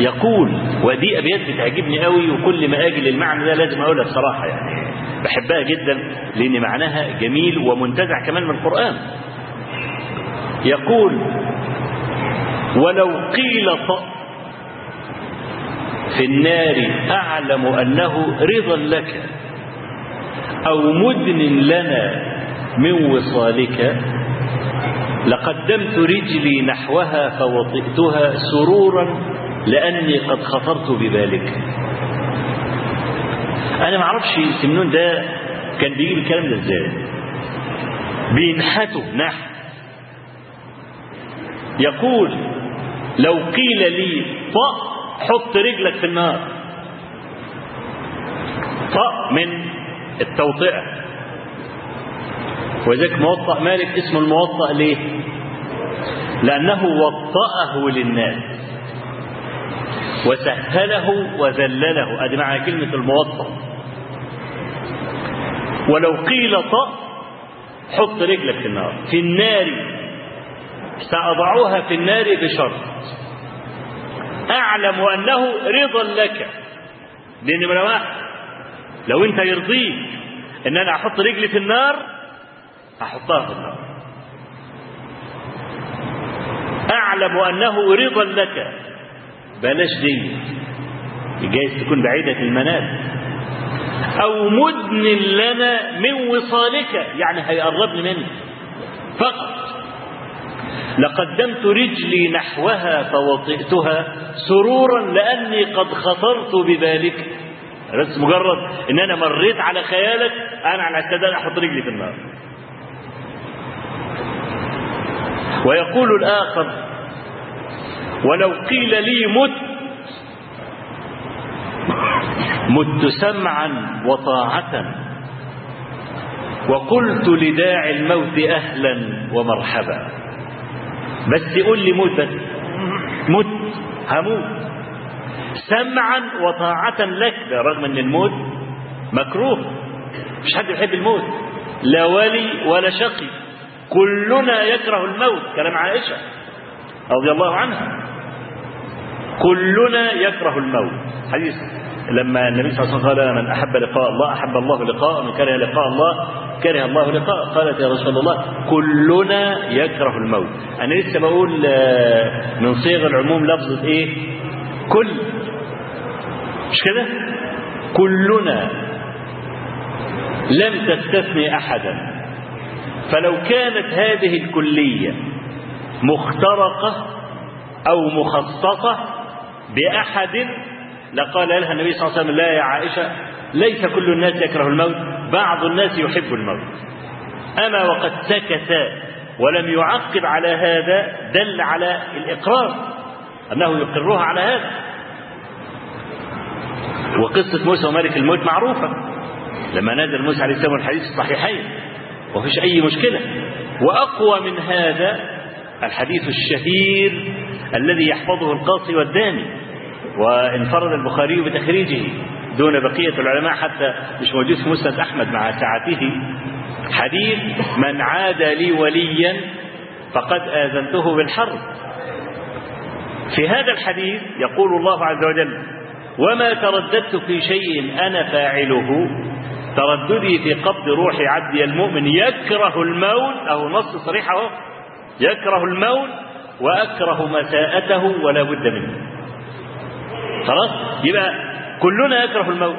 يقول ودي أبيات بتعجبني قوي وكل ما أجي للمعنى ده لازم أقولها بصراحة يعني. بحبها جدا لأن معناها جميل ومنتزع كمان من القرآن. يقول ولو قيل طأ في النار أعلم أنه رضا لك أو مدن لنا من وصالك لقدمت رجلي نحوها فوطئتها سرورا لأني قد خطرت بذلك أنا ما أعرفش سمنون ده كان بيجيب الكلام ده إزاي. بينحته نحت. يقول لو قيل لي طأ حط رجلك في النار. طأ من التوطئة. وذلك موطأ مالك اسمه الموطأ ليه؟ لأنه وطأه للناس. وسهله وذلله. أدي معنى كلمة الموطأ. ولو قيل طأ حط رجلك في النار في النار. سأضعها في النار بشرط. أعلم أنه رضا لك. لأن واحد لو أنت يرضيك أن أنا أحط رجلي في النار أحطها في النار. أعلم أنه رضا لك. بلاش دي جايز تكون بعيدة المنال. أو مدن لنا من وصالك يعني هيقربني منك فقط. لقدمت رجلي نحوها فوطئتها سرورا لأني قد خطرت بذلك بس مجرد إن أنا مريت على خيالك أنا على استعداد أحط رجلي في النار. ويقول الآخر ولو قيل لي مت مت سمعا وطاعة وقلت لداعي الموت أهلا ومرحبا. بس قول لي موت بس. مت هموت. سمعا وطاعة لك. رغم إن الموت مكروه. مش حد يحب الموت. لا ولي ولا شقي. كلنا يكره الموت. كلام عائشة رضي الله عنها. كلنا يكره الموت. حديث. لما النبي صلى الله عليه وسلم قال من أحب لقاء الله أحب الله لقاء ومن كره لقاء الله كره الله لقاء قالت يا رسول الله كلنا يكره الموت. أنا لسه بقول من صيغ العموم لفظة إيه؟ كل. مش كده؟ كلنا لم تستثني أحدا. فلو كانت هذه الكلية مخترقة أو مخصصة بأحد لقال لها النبي صلى الله عليه وسلم لا يا عائشة ليس كل الناس يكره الموت بعض الناس يحب الموت. أما وقد سكت ولم يعقب على هذا دل على الإقرار أنه يقرها على هذا. وقصة موسى وملك الموت معروفة. لما نزل موسى عليه السلام الحديث الصحيحين وفيش أي مشكلة. وأقوى من هذا الحديث الشهير الذي يحفظه القاصي والداني. وانفرد البخاري بتخريجه دون بقية العلماء حتى مش موجود في مسند أحمد مع ساعته. حديث من عاد لي وليا فقد آذنته بالحرب. في هذا الحديث يقول الله عز وجل وما ترددت في شيء أنا فاعله. ترددي في قبض روح عبدي المؤمن يكره الموت أو نص صريح يكره الموت وأكره مساءته ولا بد منه. خلاص؟ يبقى كلنا يكره الموت.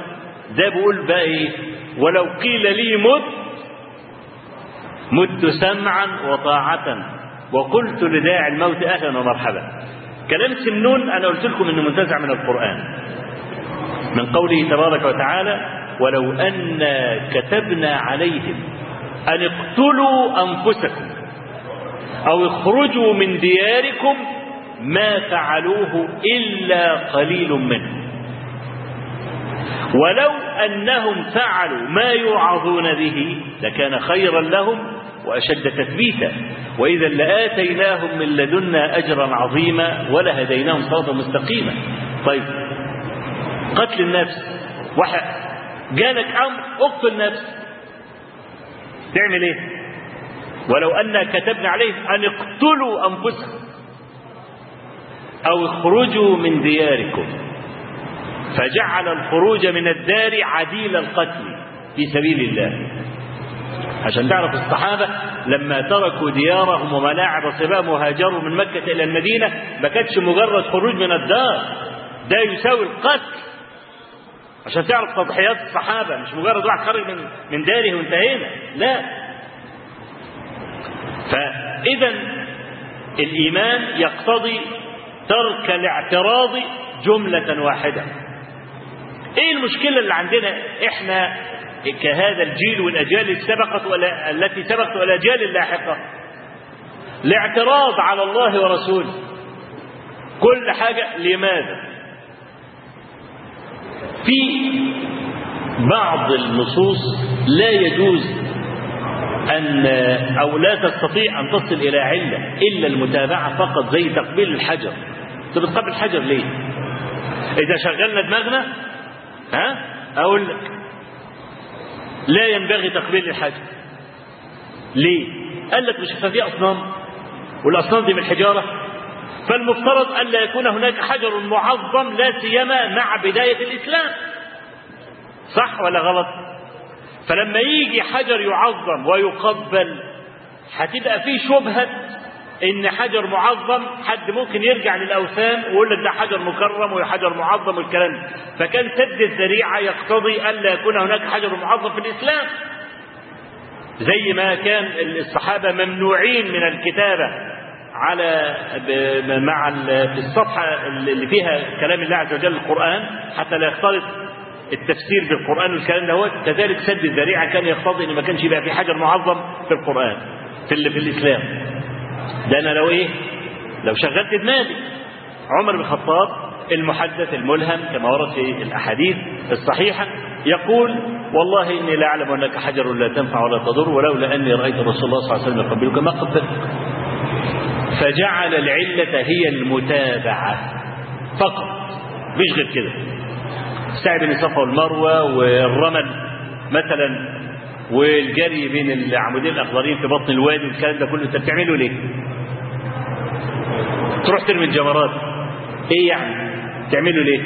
ده بيقول بقى إيه؟ ولو قيل لي مت مت سمعا وطاعة. وقلت لداعي الموت أهلا ومرحبا. كلام سمنون أنا قلت لكم أنه منتزع من القرآن. من قوله تبارك وتعالى ولو أن كتبنا عليهم أن اقتلوا أنفسكم أو اخرجوا من دياركم ما فعلوه إلا قليل منهم ولو أنهم فعلوا ما يوعظون به لكان خيرا لهم وأشد تثبيتا. وإذا لآتيناهم من لدنا أجرا عظيما ولهديناهم صراطا مستقيما. طيب قتل النفس. واحد جالك أمر اقتل نفسك تعمل إيه؟ ولو أن كتبنا عليهم أن اقتلوا أنفسكم أو اخرجوا من دياركم. فجعل الخروج من الدار عديل القتل في سبيل الله. عشان تعرف الصحابة لما تركوا ديارهم وملاعب صباهم وهاجروا من مكة إلى المدينة ما كانتش مجرد خروج من الدار ده يساوي القتل. عشان تعرف تضحيات الصحابة مش مجرد واحد خرج من من داره وانتهينا لا. فإذا الإيمان يقتضي ترك الاعتراض جملة واحدة. إيه المشكلة اللي عندنا إحنا كهذا الجيل والأجيال التي سبقت ولا التي سبقت والأجيال اللاحقة الاعتراض على الله ورسوله. كل حاجة لماذا؟ في بعض النصوص لا يجوز أن أو لا تستطيع أن تصل إلى علة إلا المتابعة فقط زي تقبيل الحجر. أنت بتقبل الحجر ليه؟ إذا شغلنا دماغنا ها؟ أقول لك لا ينبغي تقبيل الحجر ليه؟ قال لك مش في أصنام. والأصنام دي من الحجارة. فالمفترض أن لا يكون هناك حجر معظم لا سيما مع بداية الإسلام. صح ولا غلط؟ فلما يجي حجر يعظم ويقبل هتبقى فيه شبهة إن حجر معظم حد ممكن يرجع للأوثان ويقول لك ده حجر مكرم وحجر معظم والكلام ده. فكان سد الذريعة يقتضي الا يكون هناك حجر معظم في الإسلام. زي ما كان الصحابة ممنوعين من الكتابة على مع في الصفحة اللي فيها كلام الله عز وجل القرآن حتى لا يختلط التفسير بالقرآن والكلام ده كذلك سد الذريعة كان يقتضي إن ما كانش يبقى في حجر معظم في القرآن في, في الإسلام. ده أنا لو إيه؟ لو شغلت دماغي. عمر بن الخطاب المحدث الملهم كما ورد في الأحاديث الصحيحة يقول والله إني لا أعلم أنك حجر لا تنفع ولا تضر ولولا أني رأيت رسول الله صلى الله عليه وسلم يقبلك ما قبلتك فجعل العلة هي المتابعة فقط مش غير كده. السعي بين الصفا والمروة والرمل مثلا والجري بين العمودين الأخضرين في بطن الوادي والكلام ده كله انت بتعمله ليه؟ تروح ترمي الجمرات إيه يعني؟ تعمله ليه؟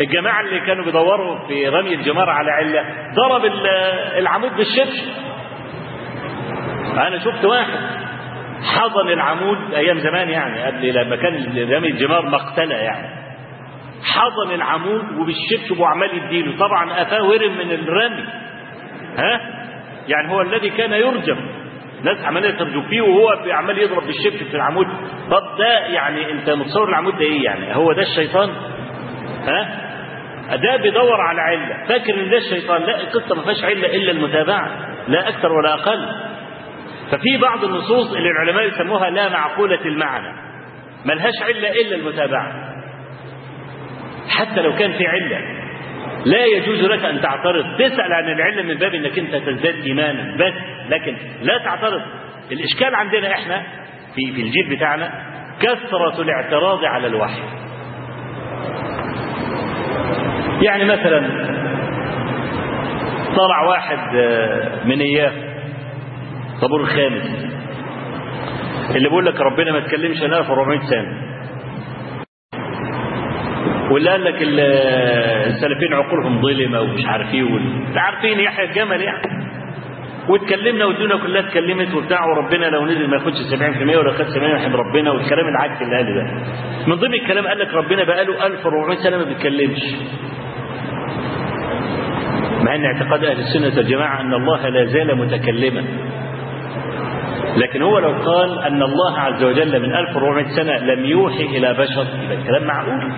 الجماعة اللي كانوا بيدوروا في رمي الجمار على علة ضرب العمود بالشبشب أنا شفت واحد حضن العمود أيام زمان يعني قبل لما كان رمي الجمار مقتلة يعني حضن العمود وبالشبشب وعمال يديله طبعا قفاه ورم من الرمي ها يعني هو الذي كان يرجم. ناس عماليه ترجم فيه وهو عمال يضرب بالشبشب في العمود. طب ده يعني انت متصور العمود ده إيه يعني؟ هو ده الشيطان؟ ها؟ ده بيدور على علة. فاكر ان ده الشيطان؟ لا القصة ما فيهاش علة إلا المتابعة لا أكثر ولا أقل. ففي بعض النصوص اللي العلماء يسموها لا معقولة المعنى. ملهاش علة إلا المتابعة. حتى لو كان في علة. لا يجوز لك أن تعترض. تسأل عن العله من باب إنك أنت تزداد إيمانا. بس. لكن لا تعترض. الإشكال عندنا إحنا في في الجيل بتاعنا كثرة الاعتراض على الوحي. يعني مثلا طلع واحد من اياه طابور الخامس اللي بيقول لك ربنا ما تكلمش لنا في 400 سنة. واللي قال لك ال- السلفيين عقولهم ظلمة ومش عارف إيه انت عارفين يحيى الجمل يعني واتكلمنا والدنيا كلها اتكلمت وبتاع وربنا لو نزل ما ياخدش 70% ولا خد 70% يحب ربنا والكلام العكس اللي قاله ده. من ضمن الكلام قال لك ربنا بقى له 1400 سنة ما بيتكلمش. مع إن اعتقاد أهل السنة والجماعة أن الله لا زال متكلما. لكن هو لو قال أن الله عز وجل من 1400 سنة لم يوحي إلى بشر يبقى الكلام معقول.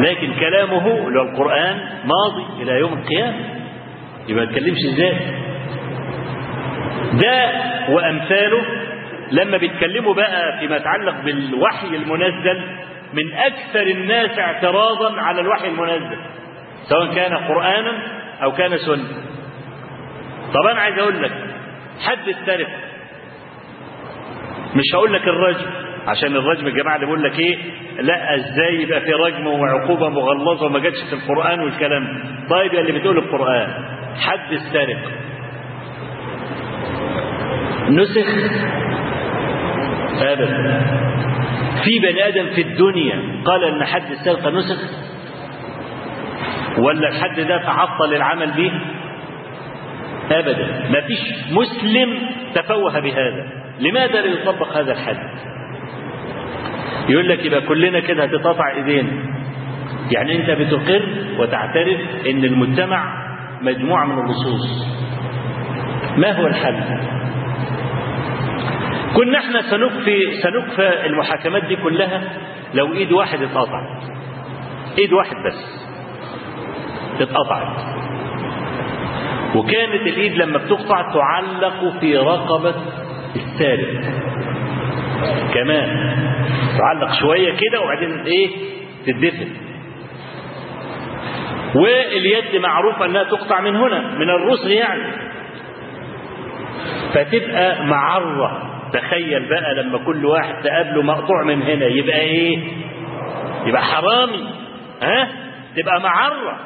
لكن كلامه اللي هو القرآن ماضي إلى يوم القيامة. يبقى ما يتكلمش إزاي؟ ده وأمثاله لما بيتكلموا بقى فيما يتعلق بالوحي المنزل من أكثر الناس اعتراضا على الوحي المنزل سواء كان قرانا أو كان سنة. طب أنا عايز أقول لك حد السرقة مش هقول لك الرجم عشان الرجم الجماعه اللي بيقول لك إيه لا إزاي يبقى في رجم وعقوبة مغلظة وما جاتش في القرآن والكلام؟ طيب يا اللي بتقول القرآن حد السرقه نسخ. ابدا. في بني آدم في الدنيا قال إن حد السرقة نسخ؟ ولا الحد ده تعطل العمل به ابدا. ما فيش مسلم تفوه بهذا. لماذا لا يطبق هذا الحد؟ يقول لك يبقى كلنا كده هتتقطع ايدينا يعني أنت بتقر وتعترف إن المجتمع مجموعة من اللصوص ما هو الحل؟ كنا إحنا سنكفي سنكفى المحاكمات دي كلها لو إيد واحد اتقطعت. إيد واحد بس اتقطعت. وكانت الإيد لما بتقطع تعلق في رقبة السارق كمان تعلق شوية كده وبعدين إيه؟ تدفن واليد معروف أنها تقطع من هنا من الرسغ يعني. فتبقى معرة. تخيل بقى لما كل واحد تقابله مقطوع من هنا يبقى إيه؟ يبقى حرامي. ها؟ تبقى معرة.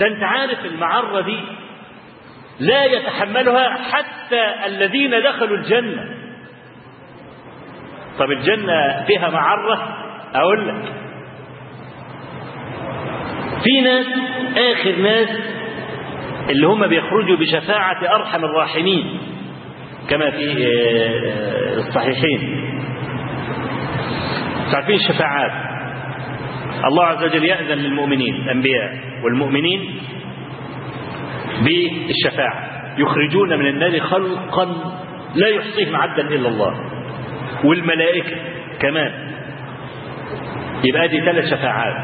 ده أنت عارف المعرة دي. لا يتحملها حتى الذين دخلوا الجنة. طب الجنة فيها معرة؟ أقول لك. في ناس آخر ناس اللي هم بيخرجوا بشفاعة أرحم الراحمين كما في الصحيحين. تعرفين الشفاعات؟ الله عز وجل يأذن للمؤمنين الأنبياء والمؤمنين بالشفاعة. يخرجون من النار خلقا لا يحصيهم عدا إلا الله. والملائكة كمان. يبقى دي ثلاث شفاعات.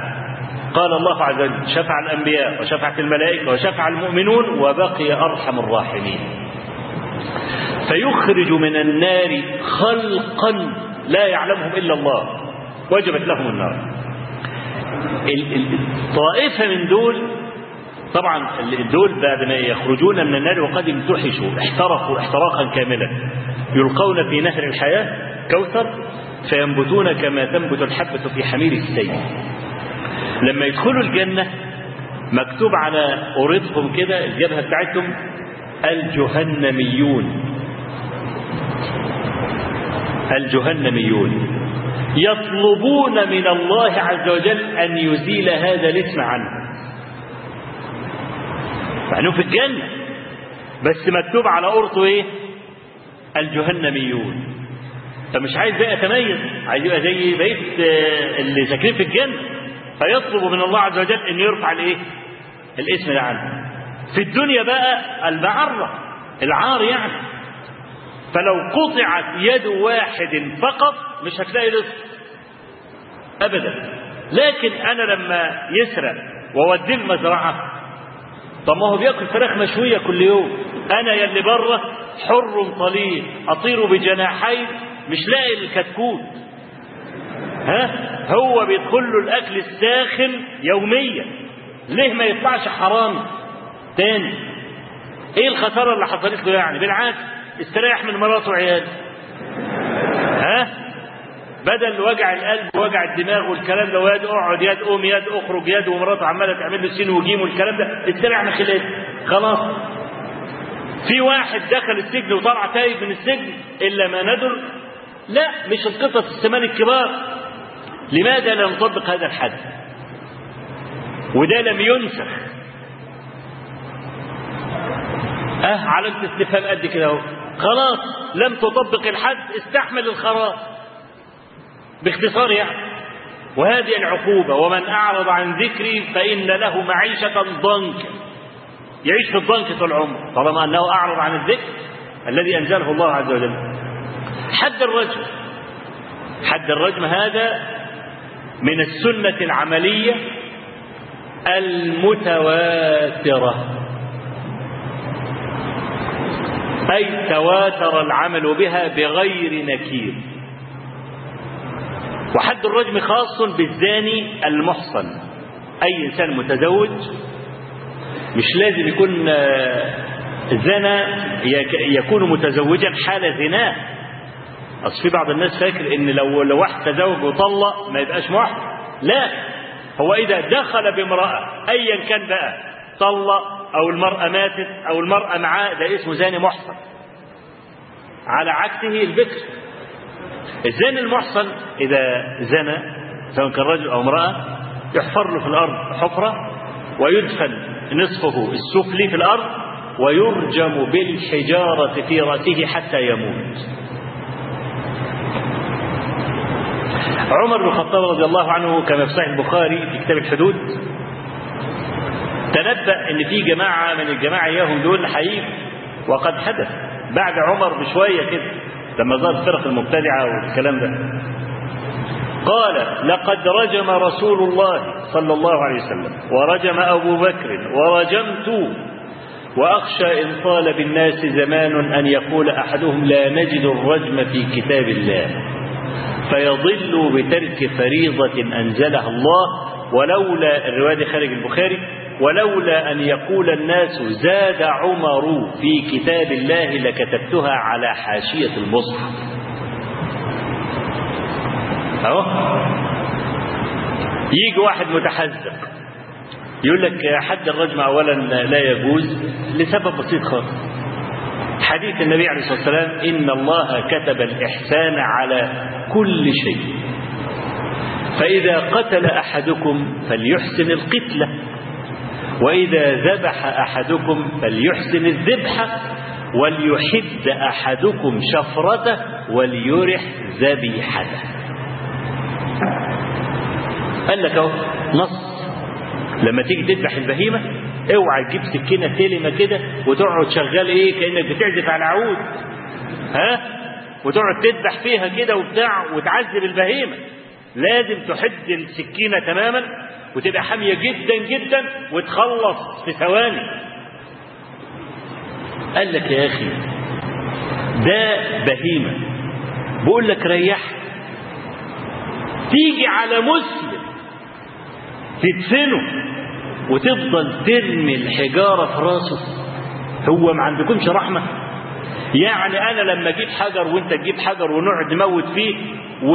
قال الله عز وجل شفع الأنبياء وشفعت الملائكة وشفع المؤمنون وبقي أرحم الراحمين. فيخرج من النار خلقا لا يعلمهم إلا الله. وجبت لهم النار. الطائفة من دول طبعا دول بعد ما يخرجون من النار وقد امتحشوا احترقوا احتراقا كاملا يلقون في نهر الحياة كوثر فينبتون كما تنبت الحبة في حمير السيل. لما يدخلوا الجنة مكتوب على أورطهم كده الجبهة بتاعتهم الجهنميون. الجهنميون. يطلبون من الله عز وجل أن يزيل هذا الاسم عنه. مع في الجنة بس مكتوب على أرطه إيه؟ الجهنميون. فمش عايز بقى يتميز عايز يبقى زي بقية اللي ساكنين في الجنة فيطلب من الله عز وجل أن يرفع الإيه؟ الاسم ده عنه. في الدنيا بقى المعرة العار يعني. فلو قطعت يد واحد فقط مش هتلاقي الاسم ابدا. لكن أنا لما يسرق وأوديه المزرعة طب ما هو بياكل فراخ مشوية كل يوم. أنا يا اللي بره حر طليق أطير بجناحي مش لاقي الكتكوت. ها؟ هو بيدخل له الأكل الساخن يوميا. ليه ما يطلعش حرامي تاني؟ إيه الخسارة اللي حصلت له يعني؟ بالعكس استريح من مراته وعياله ها؟ بدل وجع القلب ووجع الدماغ والكلام ده ويد أقعد يد قوم يد أخرج يد ومراته عمالة تعمل له سين وجيم والكلام ده استريح من خلاله خلاص. في واحد دخل السجن وطلع تايب من السجن إلا ما ندر لا مش القطط السمان الكبار. لماذا لا نطبق هذا الحد؟ وده لم ينسخ. أه علامة استفهام قد كده أهو. خلاص لم تطبق الحد استحمل الخراج باختصار يعني. وهذه العقوبة ومن أعرض عن ذكري فإن له معيشة ضنكا. يعيش في الضنك طول عمره طالما أنه أعرض عن الذكر الذي أنزله الله عز وجل. حد الرجم. حد الرجم هذا من السنة العملية المتواترة. أي تواتر العمل بها بغير نكير. وحد الرجم خاص بالزاني المحصن. أي إنسان متزوج مش لازم يكون زنا يكون متزوجا حال زناه. أصل في بعض الناس فاكر إن لو لو واحد تزوج وطلق ما يبقاش محصن لا. هو إذا دخل بامرأة أيا كان بقى طلق أو المرأة ماتت أو المرأة معاه ده اسمه زاني محصن. على عكسه البكر. الزاني المحصن إذا زنى سواء كان رجل أو امرأة يحفر له في الأرض حفرة ويدفن نصفه السفلي في الأرض ويرجم بالحجارة في رأسه حتى يموت. عمر بن الخطاب رضي الله عنه كما في صحيح البخاري في كتاب الحدود تنبأ إن في جماعة من الجماعة اياهم دول حقيقي وقد حدث بعد عمر بشوية كده لما ظهر الفرق المبتدعة والكلام ده. قال لقد رجم رسول الله صلى الله عليه وسلم ورجم أبو بكر ورجمت وأخشى إن طال بالناس زمان أن يقول أحدهم لا نجد الرجم في كتاب الله. فيضل بترك فريضة أنزلها الله ولولا الرواية خارج البخاري ولولا أن يقول الناس زاد عمر في كتاب الله لكتبتها على حاشية المصحف. أهو. يجي واحد متحذق يقول لك حد الرجم أولا لا يجوز لسبب بسيط خالص. حديث النبي عليه الصلاة والسلام إن الله كتب الإحسان على كل شيء. فإذا قتل أحدكم فليحسن القتلة وإذا ذبح أحدكم فليحسن الذبح وليحد أحدكم شفرته وليرح ذبيحته. قال لك أهو نص لما تيجي تذبح البهيمة اوعى تجيب سكينة تلمة كده وتقعد شغال إيه؟ كأنك بتعزف على عود ها؟ وتقعد تذبح فيها كده وبتاع وتعذب البهيمة. لازم تحد السكينة تماما وتبقى حامية جدا جدا وتخلص في ثواني. قال لك يا أخي ده بهيمة. بقول لك ريح. تيجي على مسلم تدفنه وتفضل ترمي الحجارة في راسه. هو ما عندكمش رحمة. يعني أنا لما أجيب حجر وأنت تجيب حجر ونقعد نموت فيه و...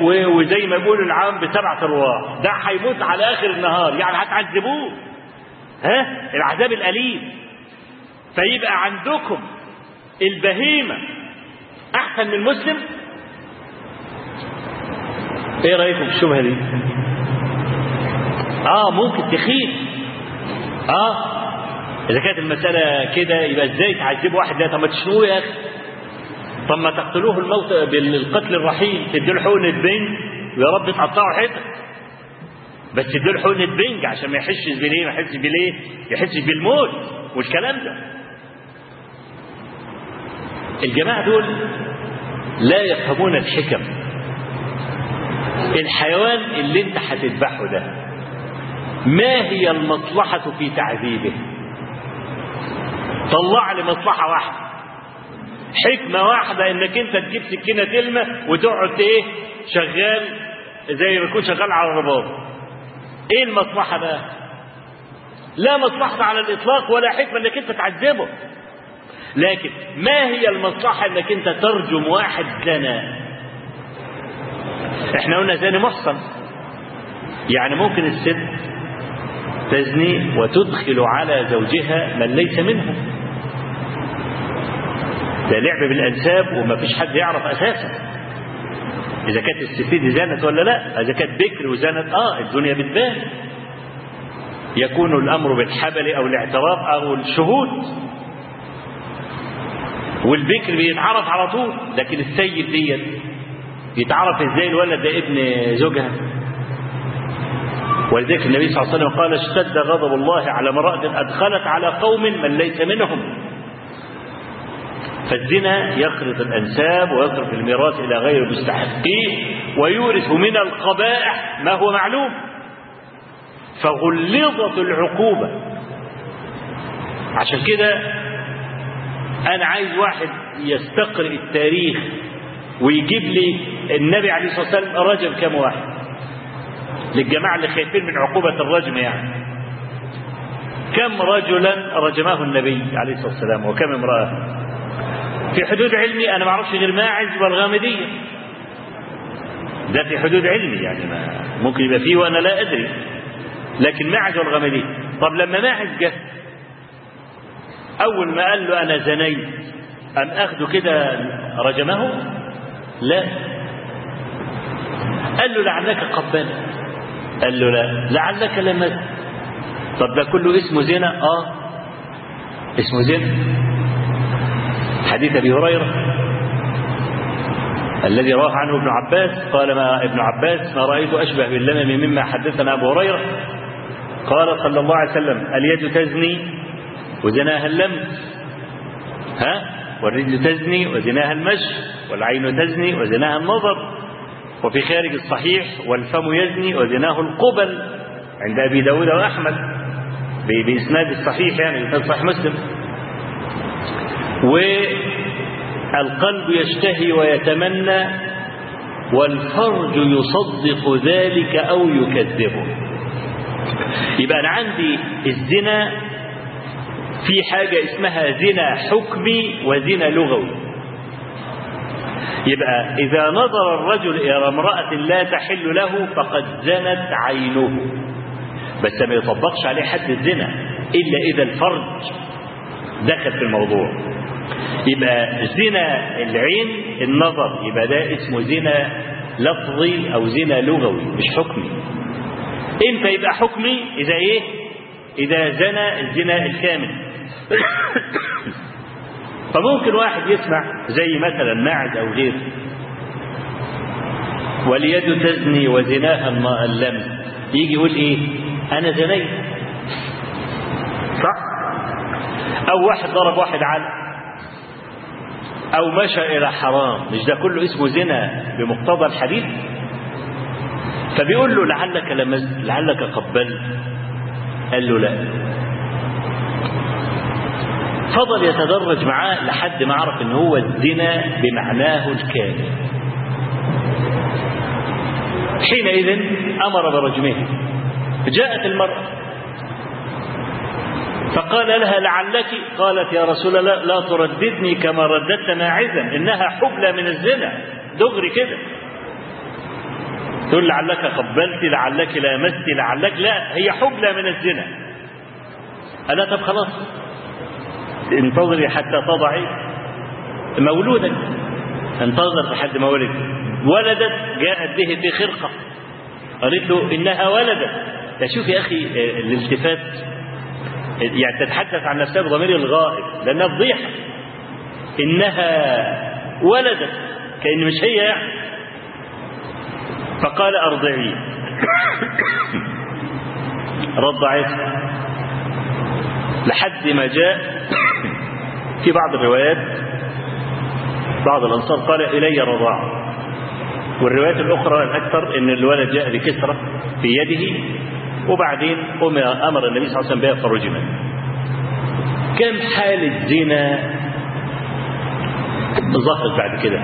و... وزي ما بيقولوا العام بسبعة أرواح ده هيموت على آخر النهار. يعني هتعذبوه. ها؟ العذاب الأليم. فيبقى عندكم البهيمة أحسن من المسلم إيه رأيكم في الشبهة دي؟ آه ممكن تخيف آه إذا كانت المسألة كده يبقى إزاي تعذبوا واحد؟ ده طب ما تشنوه يا أخي. طب ما تقتلوه الموت بالقتل الرحيم. تدوا له حقنة بنج ويا رب تقطعوا حتت بس تدوا له حقنة بنج عشان ما يحسش بليه ما يحسش بليه يحسش بالموت والكلام ده. الجماعة دول لا يفهمون الحكم. الحيوان اللي انت هتذبحه ده ما هي المصلحة في تعذيبه؟ طلع لي مصلحة واحدة. حكمة واحدة إنك أنت تجيب سكينة تلمة وتقعد إيه؟ شغال زي ما يكون شغال على الرباط. إيه المصلحة بقى لا مصلحة على الإطلاق ولا حكمة إنك أنت تعذبه. لكن ما هي المصلحة إنك أنت ترجم واحد زنا إحنا قلنا زاني محصن. يعني ممكن الست تزني وتدخل على زوجها من ليس منها ده لعب بالأنساب وما فيش حد يعرف أساسا إذا كانت الست دي زنت ولا لا؟ إذا كانت بكر وزنت آه الدنيا بتبان. يكون الأمر بالحبل أو الاعتراف أو الشهود. والبكر بيتعرف على طول لكن السيد ديت يتعرف إزاي الولد ده ابن زوجها؟ ولذلك النبي صلى الله عليه وسلم قال اشتد غضب الله على امرأة أدخلت على قوم من ليس منهم. فالزنا يخرط الأنساب ويصرف الميراث إلى غير مستحقيه ويورث من القبائح ما هو معلوم. فغلظت العقوبة. عشان كده أنا عايز واحد يستقرئ التاريخ ويجيب لي النبي عليه الصلاة والسلام رجم كم واحد؟ للجماعة اللي خايفين من عقوبة الرجم يعني. كم رجلا رجمه النبي عليه الصلاة والسلام وكم امرأة؟ في حدود علمي أنا ما أعرفش غير ماعز والغامدية ده في حدود علمي يعني ما ممكن يبقى فيه وأنا لا أدري. لكن ماعز والغامدية طب لما ماعز جه أول ما قال له أنا زنيت أم أخده كده رجمه؟ لا. قال له لعلك قبلت قال له لا. لعلك لمست طب ده كله اسمه زنا؟ آه. اسمه زنا. حديث أبي هريرة. الذي رواه عنه ابن عباس. قال ما ابن عباس ما رأيت أشبه باللمم مما حدثنا أبو هريرة. قال صلى الله عليه وسلم اليد تزني وزناها اللمس. ها؟ والرجل تزني وزناها المشي. والعين تزني وزناها النظر. وفي خارج الصحيح والفم يزني وزناه القبل عند أبي داود وأحمد بإسناد الصحيح يعني بإسناد صحيح مسلم. والقلب يشتهي ويتمنى والفرج يصدق ذلك أو يكذبه. يبقى أنا عندي الزنا في حاجة اسمها زنا حكمي وزنا لغوي. يبقى إذا نظر الرجل إلى امرأة لا تحل له فقد زنت عينه. بس ما يطبقش عليه حد الزنا إلا إذا الفرج دخل في الموضوع. يبقى زنا العين النظر يبقى ده اسمه زنا لفظي أو زنا لغوي مش حكمي. إمتى يبقى حكمي؟ إذا إيه؟ إذا زنى الزنا الكامل. فممكن واحد يسمع زي مثلا ماعز أو غيره واليد تزني وزناها اللمس يجي يقول إيه؟ أنا زنيت. صح؟ أو واحد ضرب واحد على أو مشى إلى حرام. مش ده كله اسمه زنا بمقتضى الحديث؟ فبيقول له لعلك لمست لعلك قبلت. قال له لا. فضل يتدرج معاه لحد ما عرف إن هو الزنا بمعناه الكامل حينئذ أمر برجمه. جاءت المرأة. فقال لها لعلك قالت يا رسول الله لا ترددني كما رددت ماعزا إنها حبلى من الزنا. دغري كده تقول لعلك قبلت لعلك لامست لعلك لا هي حبلى من الزنا. ألا طب خلاص. انتظري حتى تضعي مولودك. انتظر لحد ما ولد ولدت جاءت به في خرقة قالت له إنها ولدت. شوف يا أخي الالتفات يعني تتحدث عن نفسها بضمير الغائب لأنها فضيحة. إنها ولدت كأن مش هي يعني. فقال أرضعي. رضعتها لحد ما جاء في بعض الروايات بعض الأنصار قال إلي رضاع. والروايات الأخرى الأكثر أن الولد جاء بكسرة في يده وبعدين أمر النبي صلى الله عليه وسلم بها فرجمت كم حالة زنا ظهرت بعد كده.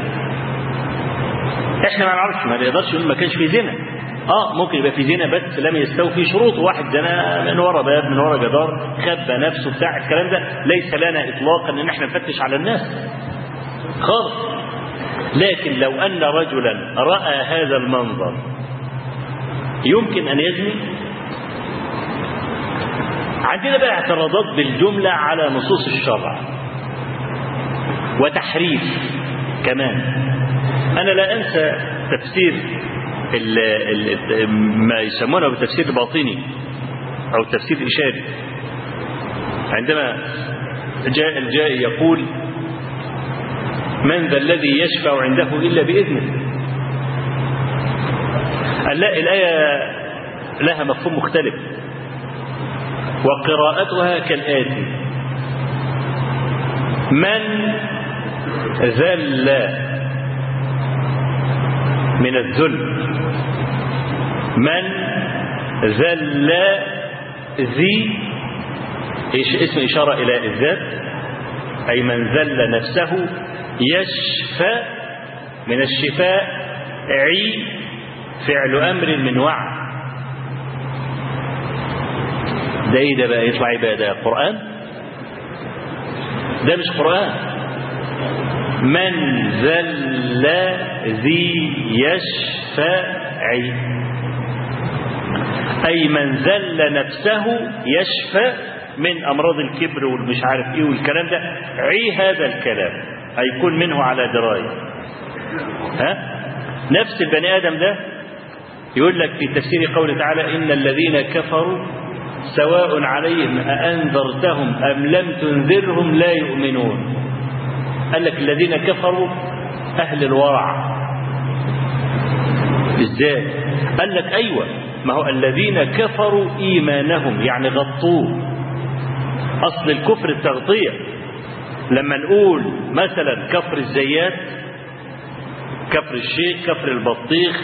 إحنا ما نعرفش ما نقدرش ما كانش في زنا. آه ممكن يبقى في زنا بس لم يستوفي شروطه واحد زنا من ورا باب من ورا جدار خبى نفسه بتاع الكلام ده. ليس لنا اطلاقا إن إحنا نفتش على الناس. خالص. لكن لو أن رجلا رأى هذا المنظر يمكن أن يزني؟ عندنا بقى اعتراضات بالجملة على نصوص الشرع. وتحريف كمان. أنا لا أنسى ال ما يسمونه بالتفسير الباطني أو التفسير الإشاري عندما جاء الجائي يقول من ذا الذي يشفع عنده إلا بإذنه؟ الآية لها مفهوم مختلف وقراءتها كالآتي. من ذل من الذل من ذل ذي اسم إشارة إلى الذات أي من ذل نفسه يشفى من الشفاء عي فعل أمر من وعد ده إيه ده بقى يطلع إيه بقى ده قرآن. ده مش قرآن. من ذل ذي يشفعي أي من ذل نفسه يشفى من أمراض الكبر والمش عارف إيه والكلام ده. عي هذا الكلام. هيكون منه على دراية. ها؟ نفس البني آدم ده يقول لك في تفسير قوله تعالى إن الذين كفروا سواء عليهم أأنذرتهم أم لم تنذرهم لا يؤمنون. قال لك الذين كفروا أهل الورع. إزاي؟ قال لك أيوة. ما هو الذين كفروا إيمانهم يعني غطوه. أصل الكفر التغطية. لما نقول مثلا كفر الزيات كفر الشيخ كفر البطيخ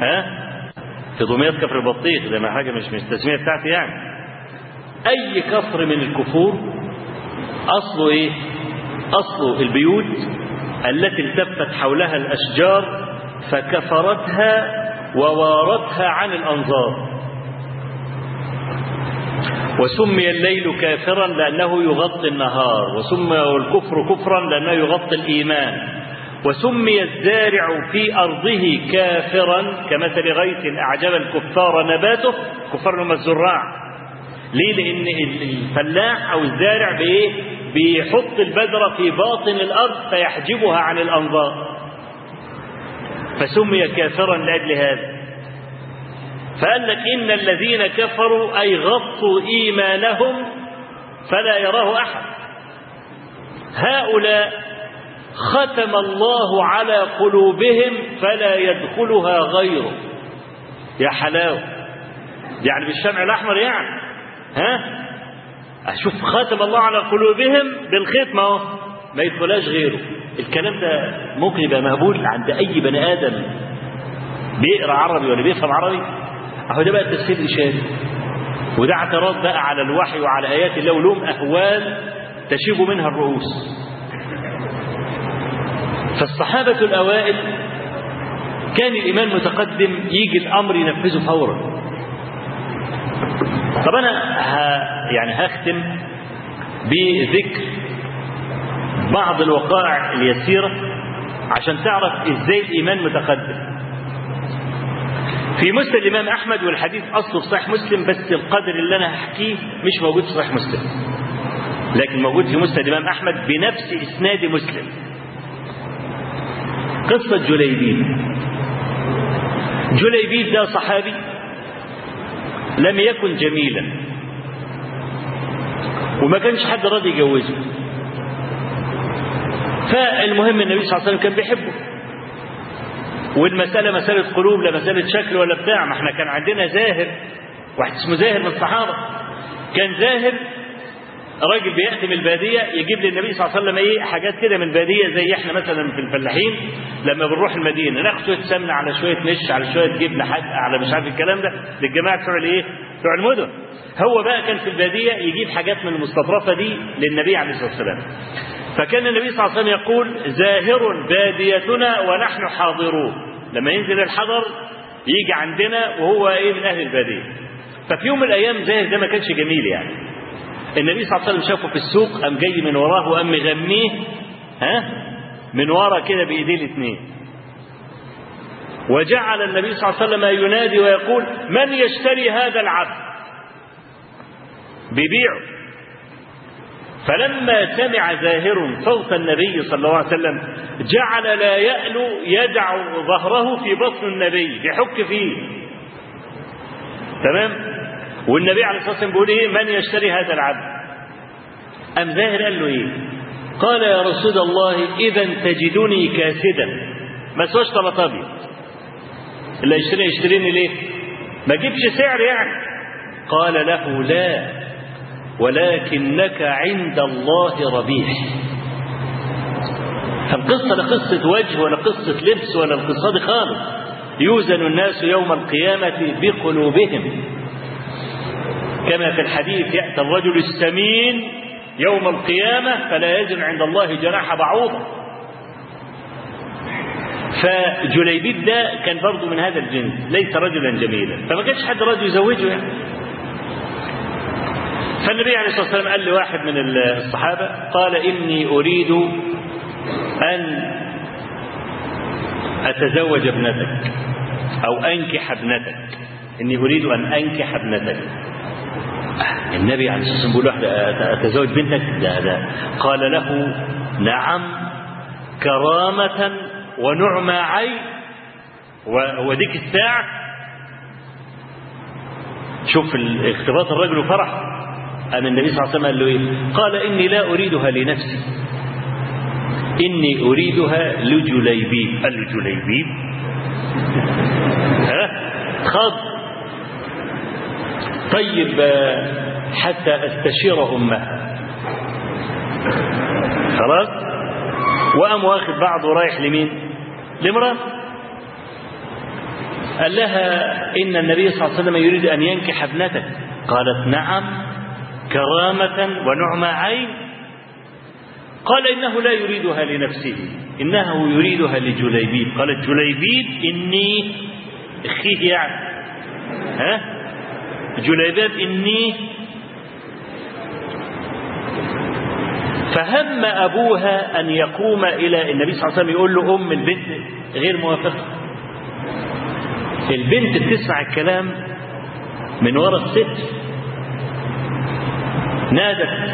ها؟ في دمياط كفر البطيخ ده ما حاجة مش مش التسميه بتاعتي يعني. أي كفر من الكفور أصله إيه؟ أصله البيوت التي التفت حولها الأشجار فكفرتها ووارتها عن الأنظار. وسمي الليل كافرا لأنه يغطي النهار وسمي الكفر كفرا لأنه يغطي الإيمان. وسمي الزارع في أرضه كافرا كمثل غيث أعجب الكفار نباته كفار هم الزراع. ليه؟ لأن الفلاح أو الزارع بإيه؟ بيحط البذرة في باطن الأرض فيحجبها عن الأنظار. فسمي كافرا لأجل هذا. فقال لك إن الذين كفروا أي غطوا إيمانهم فلا يراه أحد. هؤلاء ختم الله على قلوبهم فلا يدخلها غيره. يا حلاوة. يعني بالشمع الأحمر يعني. ها؟ أشوف ختم الله على قلوبهم بالختم اهو ما يدخلهاش غيره. الكلام ده ممكن يبقى مهبول عند أي بني آدم بيقرأ عربي ولا بيفهم عربي؟ أهو ده بقى التفسير الإشاري. وده اعتراض بقى على الوحي وعلى آيات الله ولهم أهوال تشيب منها الرؤوس. فالصحابة الأوائل كان الإيمان متقدم يجي الأمر ينفذه فورا. طب أنا ها يعني هختم بذكر بعض الوقائع اليسيرة عشان تعرف إزاي الإيمان متقدم. في مسند الإمام أحمد والحديث أصله في صحيح مسلم بس القدر اللي أنا هحكيه مش موجود في صحيح مسلم. لكن موجود في مسند الإمام أحمد بنفس إسناد مسلم. قصة جليبيب. جليبيب ده صحابي لم يكن جميلا. وما كانش حد راضي يجوزه. فالمهم النبي صلى الله عليه وسلم كان بيحبه. والمسألة مسألة قلوب لا مسألة شكل ولا بتاع ما إحنا كان عندنا زاهر واحد اسمه زاهر من الصحابة. كان زاهر راجل بيأتي من البادية يجيب للنبي صلى الله عليه وسلم إيه حاجات كده من البادية زي إحنا مثلا في الفلاحين لما بنروح المدينة ناخد شوية سمنة على شوية نش على شوية جبنة حد على مش عارف الكلام ده للجماعة بتوع الايه؟ بتوع المدن. هو بقى كان في البادية يجيب حاجات من المستطرفة دي للنبي عليه الصلاة والسلام. فكان النبي صلى الله عليه وسلم يقول زاهر باديتنا ونحن حاضرون. لما ينزل الحضر يجي عندنا وهو إيه من أهل البادية. ففي يوم من الأيام زاهر ده ما كانش جميل يعني. النبي صلى الله عليه وسلم شافه في السوق قام جاي من وراه وقام مغنيه ها؟ من ورا كده بإيديه الاثنين وجعل النبي صلى الله عليه وسلم ينادي ويقول من يشتري هذا العبد؟ بيبيعه فلما سمع زاهر صوت النبي صلى الله عليه وسلم جعل لا يألو يدع ظهره في بطن النبي يحك فيه. تمام؟ والنبي عليه الصلاة والسلام بيقول إيه؟ من يشتري هذا العبد؟ أم زاهر قال له إيه؟ قال يا رسول الله إذا تجدني كاسدا. ما سواش طلط أبيض. اللي يشتري يشتريني ليه؟ ما جيبش سعر يعني. قال له لا ولكنك عند الله ربيح. فالقصة لا قصة وجه ولا قصة لبس ولا القصة خالص. يوزن الناس يوم القيامة بقلوبهم. كما في الحديث يأتي الرجل السمين يوم القيامة فلا يزن عند الله جناح بعوضة. فجليبيب ده كان برضه من هذا الجنس ليس رجلا جميلا. فما كانش حد راضي يزوجه يعني. فالنبي عليه الصلاة والسلام قال لواحد من الصحابة قال إني أريد أن أتزوج ابنتك أو أنكح ابنتك. إني أريد أن أنكح ابنتك. النبي عليه الصلاة والسلام بيقول واحد أتزوج بنتك؟ ده ده قال له نعم كرامة ونعمى عين وديك الساعة. شوف اختلاط الرجل وفرح أم النبي صلى الله عليه وسلم قال له إيه؟ قال إني لا أريدها لنفسي. إني أريدها لجليبيب. قال له جليبيب ها؟ خض طيب حتى أستشير امها خلاص؟ وقام واخد بعضه رايح لمين؟ لامرأة. قال لها إن النبي صلى الله عليه وسلم يريد أن ينكح ابنتك قالت نعم كرامة ونعمى عين. قال إنه لا يريدها لنفسه إنه يريدها لجليبيب. قالت جليبيب إني أخيه يعني. ها؟ جليباب إني فهم أبوها أن يقوم إلى النبي صلى الله عليه وسلم يقول له أم البنت غير موافقة. البنت بتسمع الكلام من وراء الست. نادت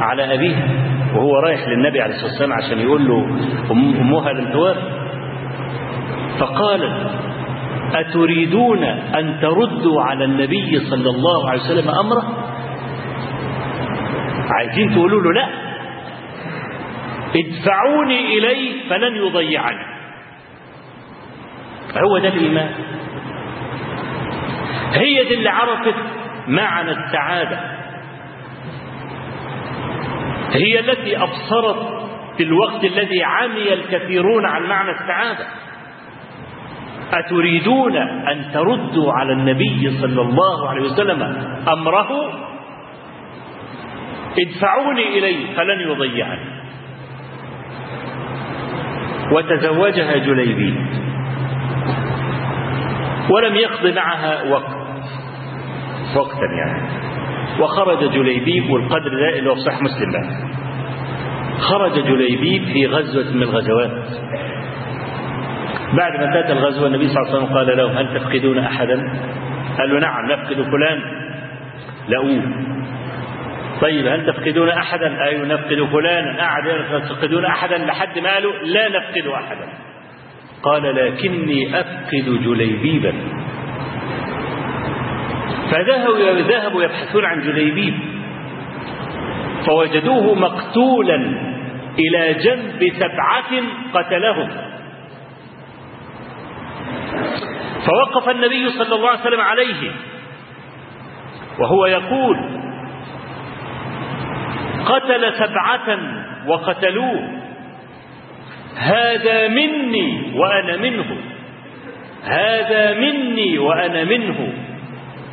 على أبيها وهو رايح للنبي عليه الصلاة والسلام عشان يقول له أمها لم توافق فقالت أتريدون أن تردوا على النبي صلى الله عليه وسلم أمره؟ عايزين تقولوا له لا. ادفعوني إليه فلن يضيعني. هو ده الإيمان. هي دي اللي عرفت معنى السعادة هي التي أبصرت في الوقت الذي عمي الكثيرون عن معنى السعادة أتريدون أن تردوا على النبي صلى الله عليه وسلم أمره؟ ادفعوني إليه فلن يضيعني. وتزوجها جليبيب ولم يقض معها وقت. وقتا يعني. وخرج جليبيب والقدر ده اللي هو في صحيح مسلم. خرج جليبيب في غزوة من الغزوات. بعد ما انتهت الغزوة النبي صلى الله عليه وسلم قال لهم هل تفقدون أحدا؟ قال له نعم نفقد فلان. لأوه طيب هل تفقدون أحدا؟ أي نفقد فلانا. قعد تفقدون أحدا؟ لحد ما قالوا لا نفقد أحدا. قال لكني أفقد جليبيبا. فذهبوا ذهبوا يبحثون عن جليبيب. فوجدوه مقتولا إلى جنب سبعة قتلهم. فوقف النبي صلى الله عليه وسلم عليه. وهو يقول قتل سبعة وقتلوه. هذا مني وأنا منه. هذا مني وأنا منه.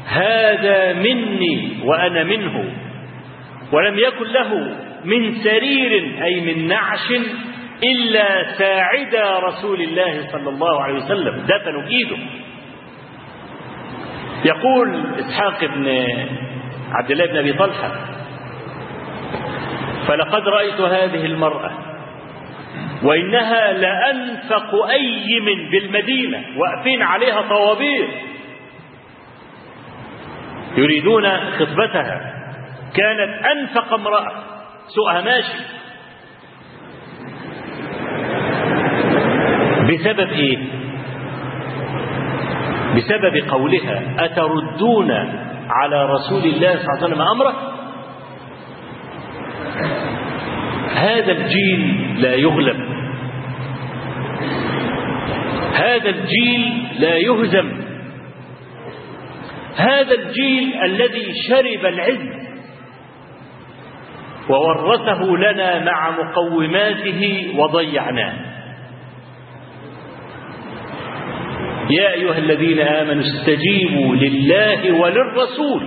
هذا مني وأنا منه. ولم يكن له من سرير أي من نعش إلا ساعدا رسول الله صلى الله عليه وسلم. دفنوا إيده. يقول إسحاق بن عبد الله بن أبي طلحة فلقد رأيت هذه المرأة وإنها لأنفق أيم بالمدينة واقفين عليها طوابير. يريدون خطبتها. كانت أنفق امرأة سوقها ماشي. بسبب إيه؟ بسبب قولها أتردون على رسول الله صلى الله عليه وسلم أمره؟ هذا الجيل لا يغلب. هذا الجيل لا يهزم. هذا الجيل الذي شرب العز وورثه لنا مع مقوماته وضيعناه. يا أيها الذين آمنوا استجيبوا لله وللرسول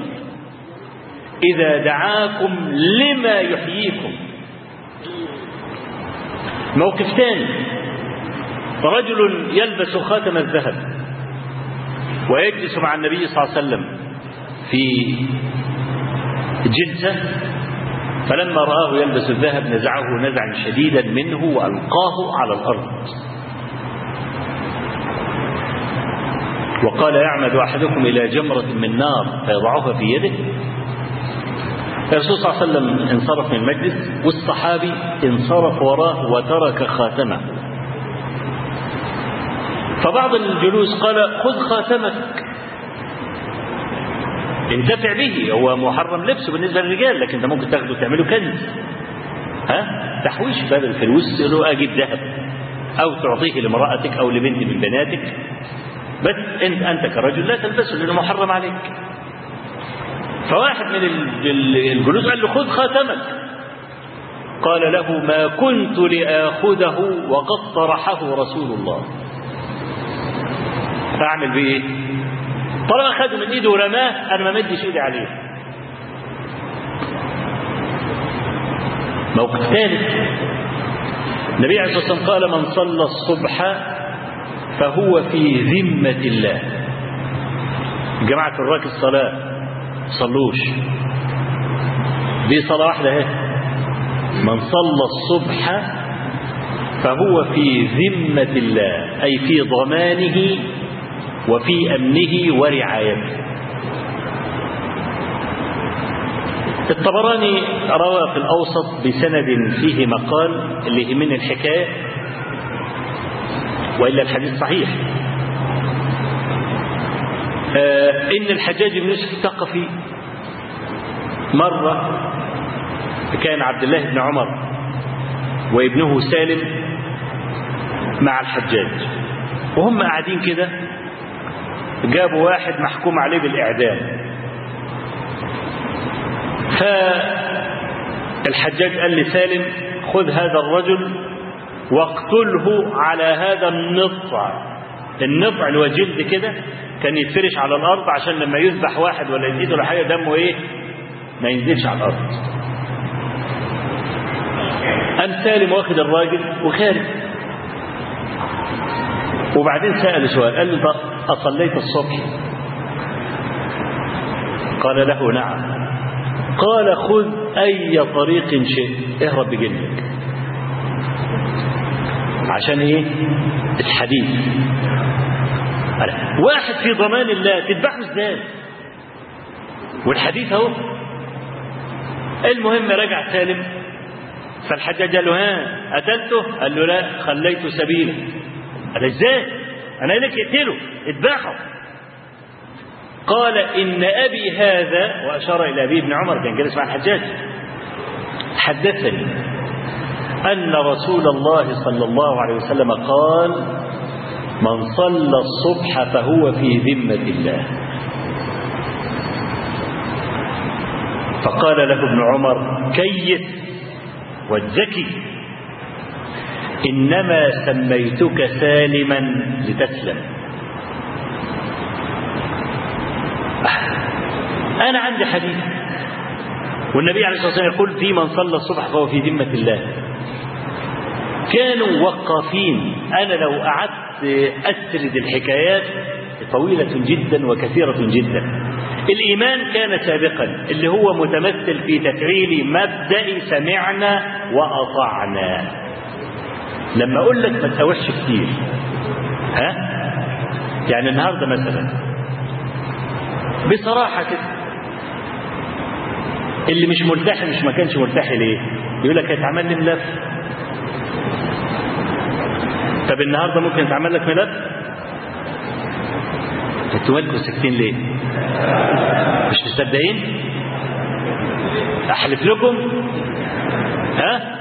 إذا دعاكم لما يحييكم. موقف ثاني. رجل يلبس خاتم الذهب ويجلس مع النبي صلى الله عليه وسلم في جلسة فلما رآه يلبس الذهب نزعه نزعا شديدا منه وألقاه على الأرض. وقال يعمد أحدكم إلى جمرة من نار فيضعها في يده. الرسول صلى الله عليه وسلم انصرف من المجلس والصحابي انصرف وراه وترك خاتمه. فبعض الجلوس قال خذ خاتمك. انتفع به هو محرم لبسه بالنسبة للرجال لكن انت ممكن تاخده تعمله كنز. ها؟ تحويش بدل الفلوس له أجيب ذهب أو تعطيه لامرأتك أو لبنت من بناتك. بس انت انت كرجل لا تلبسه لأنه محرم عليك. فواحد من الجلوس قال له خذ خاتمك. قال له ما كنت لآخذه وقد طرحه رسول الله. فأعمل بيه إيه؟ طالما أخذه من إيده ورماه أنا ما مدش إيدي عليه. موقف ثالث. النبي عليه الصلاة والسلام قال من صلى الصبح فهو في ذمة الله. جماعة الراك الصلاة صلوش. دي صلاة واحدة أهي. من صلى الصبح فهو في ذمة الله أي في ضمانه وفي أمنه ورعايته. الطبراني روى في الأوسط بسند فيه مقال اللي يهمني الحكاية. وإلا الحديث صحيح. آه إن الحجاج بن يوسف الثقفي مرة كان عبد الله بن عمر وابنه سالم مع الحجاج. وهم قاعدين كده جابوا واحد محكوم عليه بالإعدام. فالحجاج قال لسالم خذ هذا الرجل واقتله على هذا النطع النطع اللي هو جلد كده كان يتفرش على الأرض عشان لما يذبح واحد ولا يزيد ولا حاجة دمه إيه؟ ما ينزلش على الأرض. قام سالم واخد الراجل وخارج. وبعدين سأل سؤال قال له أصليت الصبح؟ قال له نعم. قال خذ أي طريق شئت اهرب بجنك عشان إيه؟ الحديث. واحد في ضمان الله تذبحه إزاي؟ والحديث اهو. المهم رجع سالم فالحجاج قال له ها قتلته؟ قال له لا خليت سبيله قال إزاي؟ أنا لك اقتله اذبحه قال إن أبي هذا وأشار إلى أبي بن عمر كان جالس مع الحجاج. حدثني. أن رسول الله صلى الله عليه وسلم قال من صلى الصبح فهو في ذمة الله. فقال له ابن عمر كيف؟ والذكي إنما سميتك سالما لتسلم. أنا عندي حديث. والنبي عليه الصلاة والسلام يقول في من صلى الصبح فهو في ذمة الله. كانوا وقافين. أنا لو قعدت أسرد الحكايات طويلة جدا وكثيرة جدا. الإيمان كان سابقا اللي هو متمثل في تفعيل مبدأ سمعنا وأطعنا. لما أقول لك ما تسوحش كتير ها؟ يعني النهاردة مثلا بصراحة كده اللي مش مرتاح مش ما كانش مرتاح ليه؟ يقول لك هيتعمل لي ملف طب النهارده ممكن يتعمل لك ملف أنتوا مالكم ساكتين ليه؟ مش مصدقين؟ أحلف لكم. ها؟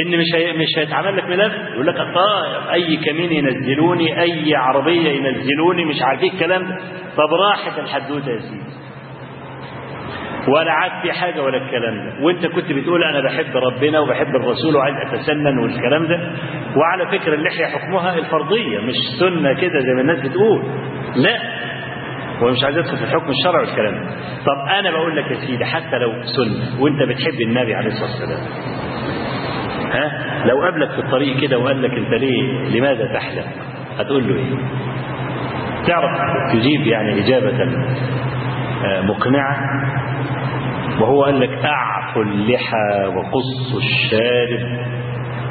إن مش هي مش هيتعمل لك ملف يقول لك طيب أي كمين ينزلوني؟ أي عربية ينزلوني؟ مش عارفين الكلام. ده طب راحت الحدوتة يا سيدي. ولا عاد في حاجة ولا الكلام ده. وانت كنت بتقول أنا بحب ربنا وبحب الرسول وعايز أتسنن والكلام ده. وعلى فكرة اللحيه حكمها الفرضية مش سنة كده زي ما الناس بتقول. لا. هو مش عايز يدخل في الحكم الشرعي والكلام ده. طب أنا بقول لك يا سيدي حتى لو سنة وانت بتحب النبي عليه الصلاة والسلام. ها؟ لو قابلك في الطريق كده وقال لك أنت ليه؟ لماذا تحلم؟ هتقول له إيه؟ تعرف تجيب يعني إجابة مقنعة؟ وهو قال لك اعفوا اللحى وقصوا الشارب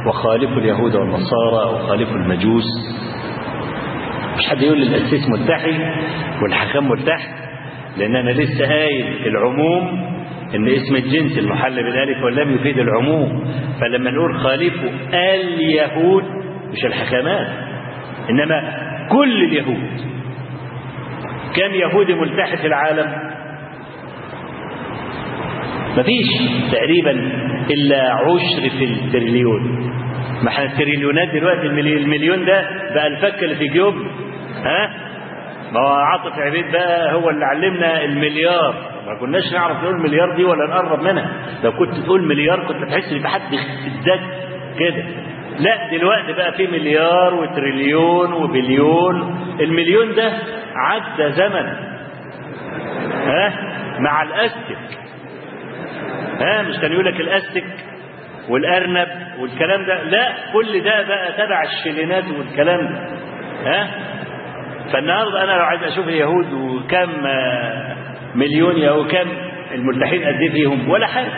وخالفوا اليهود والنصارى وخالفوا المجوس. مش حد يقول للأسيس ملتحي والحكام ملتحي لأن أنا لسه قايل العموم إن اسم الجنس المحل بالألف واللام يفيد العموم. فلما نقول خالفوا اليهود مش الحكامات إنما كل اليهود. كم يهودي ملتحي في العالم؟ مفيش تقريبا إلا عشر في التريليون. ما إحنا التريليونات دلوقتي المليون ده بقى الفكة اللي في جيوب ها؟ ما هو عاطف عبيد بقى هو اللي علمنا المليار. ما كناش نعرف نقول المليار دي ولا نقرب منها. لو كنت تقول مليار كنت تحس إن في حد ازداد كده. لا دلوقتي بقى في مليار وتريليون وبليون. المليون ده عدى زمن ها؟ مع الأستك. ها مش كان يقول لك الأستك والأرنب والكلام ده؟ لا كل ده بقى تبع الشلينات والكلام ده ها؟ فالنهاردة أنا لو عايز أشوف اليهود وكم مليون يهود كم الملتحين قد إيه فيهم؟ ولا حاجة.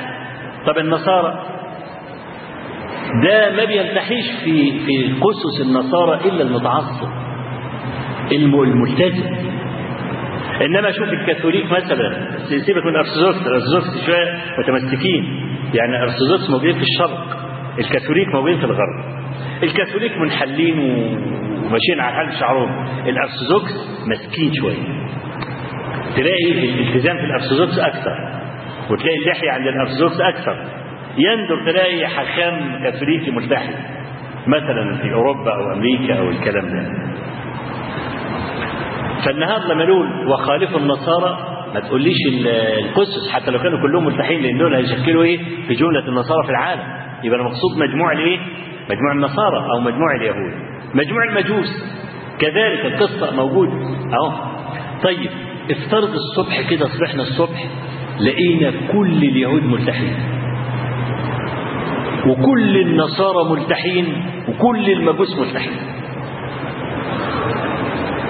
طب النصارى؟ ده ما بيلتحيش في في قصص النصارى إلا المتعصب الملتزم. إنما شوف الكاثوليك مثلا سيبك من الارثوذكس الارثوذكس شوية متمسكين. يعني الارثوذكس موجودين في الشرق الكاثوليك موجودين في الغرب. الكاثوليك منحلين وماشيين على حال شعرهم. الأرثوذكس ماسكين شوية. تلاقي الالتزام في الأرثوذكس أكثر. وتلاقي اللحية عند الأرثوذكس أكثر. يندر تلاقي حكام كاثوليكي ملتحي مثلا في أوروبا أو أمريكا أو الكلام ده. فالنهارده لما نقول وخالفوا النصارى ما تقوليش القسس حتى لو كانوا كلهم ملتحين لأن دول هيشكلوا إيه؟ في جملة النصارى في العالم. يبقى المقصود مجموع الإيه؟ مجموع النصارى أو مجموع اليهود. مجموع المجوس. كذلك القصة موجود. أهو. طيب افترض الصبح كده صبحنا الصبح لقينا كل اليهود ملتحين. وكل النصارى ملتحين وكل المجوس ملتحين.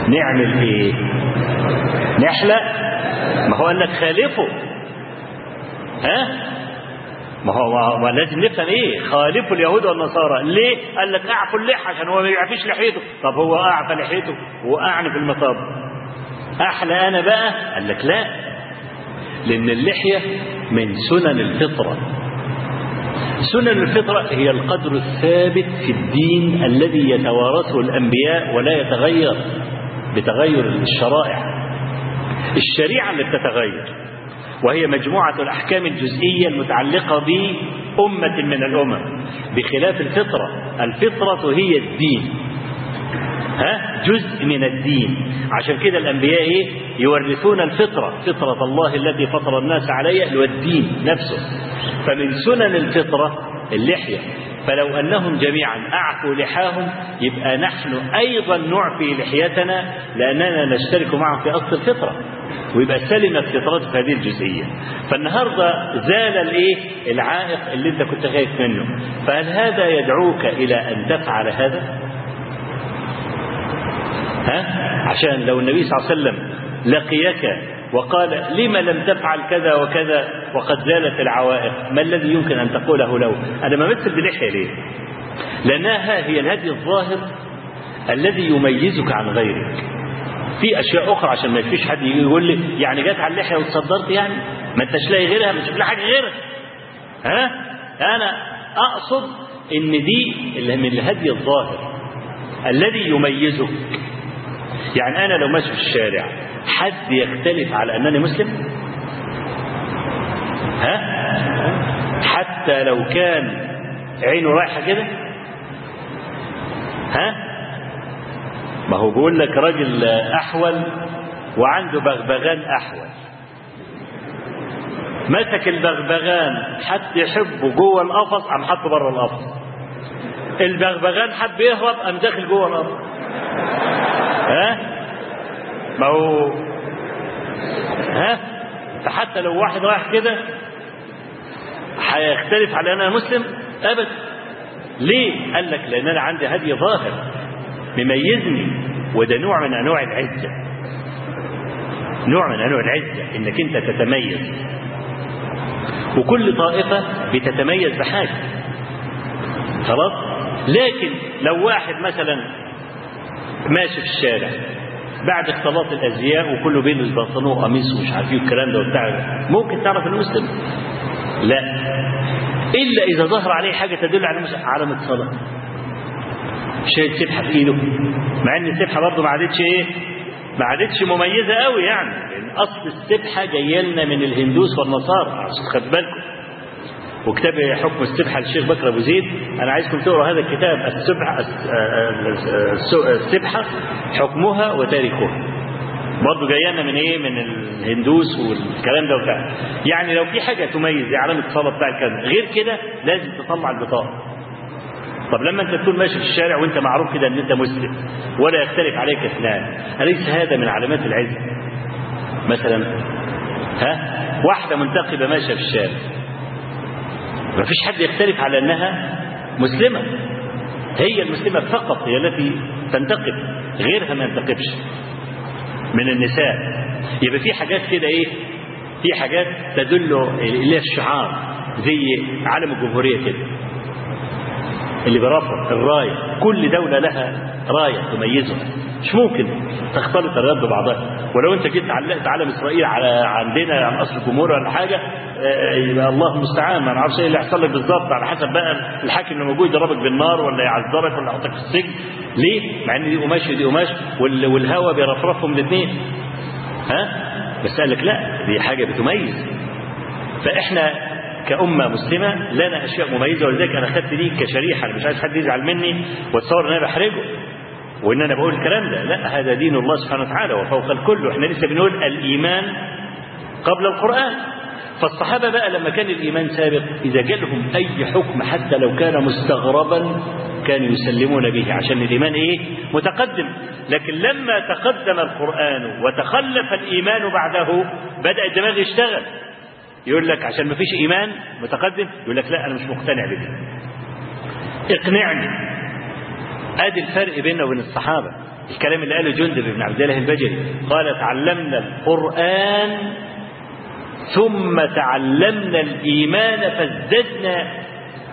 نعمل إيه نحلق ما هو قال لك خالفه. ها؟ ما هو ما لازم نفهم إيه؟ خالفوا اليهود والنصارى. ليه؟ قال لك اعفوا اللحى عشان هو ما يعفيش لحيته. طب هو أعفى لحيته؟ وقعني في المطاب أحلى أنا بقى؟ قال لك لا. لأن اللحية من سنن الفطرة. سنن الفطرة هي القدر الثابت في الدين الذي يتوارثه الأنبياء ولا يتغير. بتغير الشرائع. الشريعة اللي بتتغير وهي مجموعة الأحكام الجزئية المتعلقة بأمة من الأمم. بخلاف الفطرة الفطرة هي الدين. ها؟ جزء من الدين. عشان كده الأنبياء إيه؟ يورثون الفطرة. فطرة الله التي فطر الناس عليها اللي هو الدين نفسه. فمن سنن الفطرة اللحية. فلو أنهم جميعا أعفوا لحاهم يبقى نحن أيضا نعفي لحيتنا لأننا نشترك معهم في أصل الفطرة. ويبقى سلمت فطرته في هذه الجزئية. فالنهاردة زال الإيه؟ العائق اللي أنت كنت خايف منه. فهل هذا يدعوك إلى أن تفعل هذا؟ ها؟ عشان لو النبي صلى الله عليه وسلم لقيك وقال لم لم تفعل كذا وكذا وقد زالت العوائق؟ ما الذي يمكن أن تقوله له؟ أنا بمثل بلحية ليه؟ لأنها هي الهدي الظاهر الذي يميزك عن غيرك. في أشياء أخرى عشان ما فيش حد يقول لي يعني جت على اللحية وتصدرت يعني؟ ما أنتش لاقي غيرها مش لاقي حاجة غيرها ها؟ أنا أقصد إن دي من الهدي الظاهر الذي يميزك. يعني أنا لو ماشي في الشارع حد يختلف على أنني مسلم؟ ها؟ حتى لو كان عينه رايحة كده؟ ها؟ ما هو بيقول لك راجل أحول وعنده بغبغان أحول. مسك البغبغان حد يحبه جوه القفص قام حطه بره القفص؟ البغبغان حب يهرب قام داخل جوه القفص؟ ها؟ ما هو ها؟ فحتى لو واحد رايح كده هيختلف على أنا مسلم ابدا. ليه؟ قال لك لأن أنا عندي هدي ظاهر مميزني وده نوع من أنواع العزة. نوع من أنواع العزة إنك أنت تتميز. وكل طائفة بتتميز بحاجة. خلاص؟ لكن لو واحد مثلا ماشي في الشارع. بعد اختلاط الأزياء وكله بيلبس بنطلون وقميص ومش عارف إيه والكلام ده وبتاع. ممكن تعرف المسلم؟ لا. إلا إذا ظهر عليه حاجة تدل على علامه صلاه شايل سبحه في إيده. مع إن السبحة برضه ما عادتش إيه؟ ما عادتش مميزة قوي يعني. لأن أصل السبحة جاية لنا من الهندوس والنصارى. عشان خد بالكم. وكتاب حكم السبحة للشيخ بكر أبو زيد. أنا عايزكم تقروا هذا الكتاب السبحة السبحة حكمها وتاريخها. برضه جايانا من إيه؟ من الهندوس والكلام ده وبتاع. يعني لو في حاجة تميز زي علامة الصلاه بتاع الكلام. غير كده لازم تطلع البطاقة. طب لما أنت تكون ماشي في الشارع وأنت معروف كده إن أنت مسلم ولا يختلف عليك اثنان أليس هذا من علامات العزه مثلا ها؟ واحدة منتقبة ماشية في الشارع. ما فيش حد يختلف على أنها مسلمة. هي المسلمة فقط هي التي تنتقب غيرها ما ينتقبش من النساء. يبقى في حاجات كده إيه؟ في حاجات تدل إلى الشعار زي علم الجمهورية كده. اللي برفع الرايه كل دولة لها رايه تميزها. مش ممكن تختلط الرايات ببعضها ولو انت جيت علقت علم إسرائيل على عندنا على اصل الجمهور ولا حاجة يبقى الله المستعان. ما نعرفش إيه اللي هيحصل لك بالظبط على حسب بقى الحاكم اللي موجود يضربك بالنار ولا يعذبك ولا يحطك في السجن. ليه؟ مع إن دي قماش ودي قماش والهواء بيرفرفهم الاثنين ها؟ بس قال لك لا دي حاجة بتميز. فإحنا كأمة مسلمة لنا أشياء مميزة ولذلك أنا خدت دي كشريحة أنا مش عايز حد يزعل مني وتصور إن أنا بحرجه. وإن أنا بقول الكلام ده. لا هذا دين الله سبحانه وتعالى وفوق الكل. وإحنا لسه بنقول الإيمان قبل القرآن. فالصحابة بقى لما كان الإيمان سابق إذا جالهم أي حكم حتى لو كان مستغربا كانوا يسلمون به عشان الإيمان إيه؟ متقدم. لكن لما تقدم القرآن وتخلف الإيمان بعده بدأ الدماغ يشتغل. يقول لك عشان ما فيش إيمان متقدم يقول لك لا أنا مش مقتنع بده. اقنعني. أدي الفرق بيننا وبين الصحابة. الكلام اللي قاله جندب بن عبد الله البجلي قال تعلمنا القرآن ثم تعلمنا الإيمان فازددنا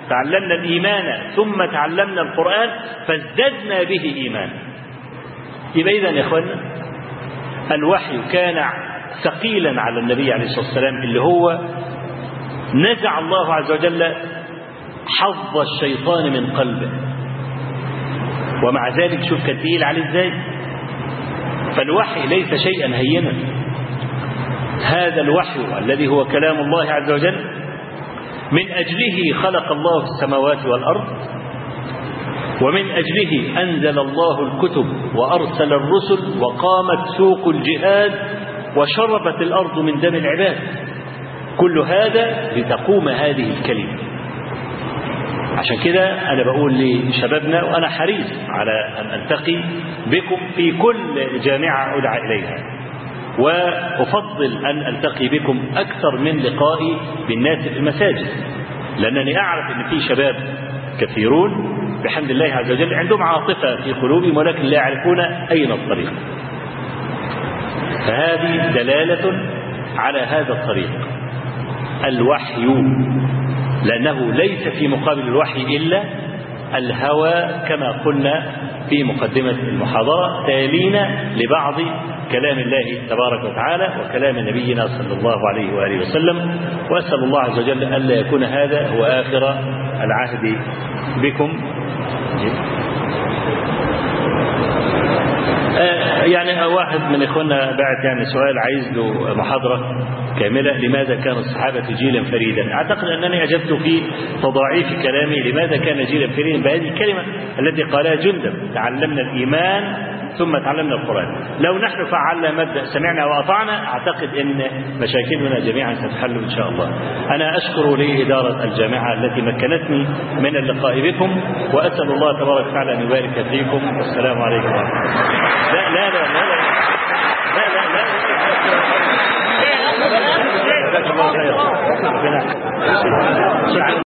تعلمنا الإيمان ثم تعلمنا القرآن فازددنا به إيمانا. يبقى إذا يا إخوانا الوحي كان ثقيلا على النبي عليه الصلاة والسلام اللي هو نزع الله عز وجل حظ الشيطان من قلبه. ومع ذلك شوف كان تقيل عليه إزاي. فالوحي ليس شيئا هينا. هذا الوحي الذي هو كلام الله عز وجل من أجله خلق الله السماوات والأرض ومن أجله أنزل الله الكتب وأرسل الرسل وقامت سوق الجهاد وشربت الأرض من دم العباد. كل هذا لتقوم هذه الكلمة. عشان كده أنا بقول لشبابنا وأنا حريص على أن ألتقي بكم في كل جامعة أدعى إليها. وأفضل أن ألتقي بكم أكثر من لقائي بالناس في المساجد. لأنني أعرف أن في شباب كثيرون بحمد الله عز وجل عندهم عاطفة في قلوبهم ولكن لا يعرفون أين الطريق. فهذه دلالة على هذا الطريق. الوحي. لأنه ليس في مقابل الوحي إلا الهوى كما قلنا في مقدمة المحاضرة تالين لبعض كلام الله تبارك وتعالى وكلام نبينا صلى الله عليه وآله وسلم. وأسأل الله عز وجل ألا يكون هذا هو آخر العهد بكم. يعني واحد من إخواننا بعت يعني سؤال عايز له محاضرة. كاملة لماذا كان الصحابة جيلا فريدا أعتقد أنني أجبت في تضاعيف كلامي لماذا كان جيلا فريدا بهذه الكلمة التي قالها جندب تعلمنا الإيمان ثم تعلمنا القرآن لو نحن فعلنا مبدأ سمعنا وأطعنا أعتقد أن مشاكلنا جميعا ستحل إن شاء الله أنا أشكر لإدارة الجامعة التي مكنتني من اللقاء بكم وأسأل الله تبارك وتعالى أن يبارك فيكم والسلام عليكم ورحمة الله لا لا لا لا لا لا لا, لا, لا, لا, لا, لا, لا, لا جزاك الله خيرا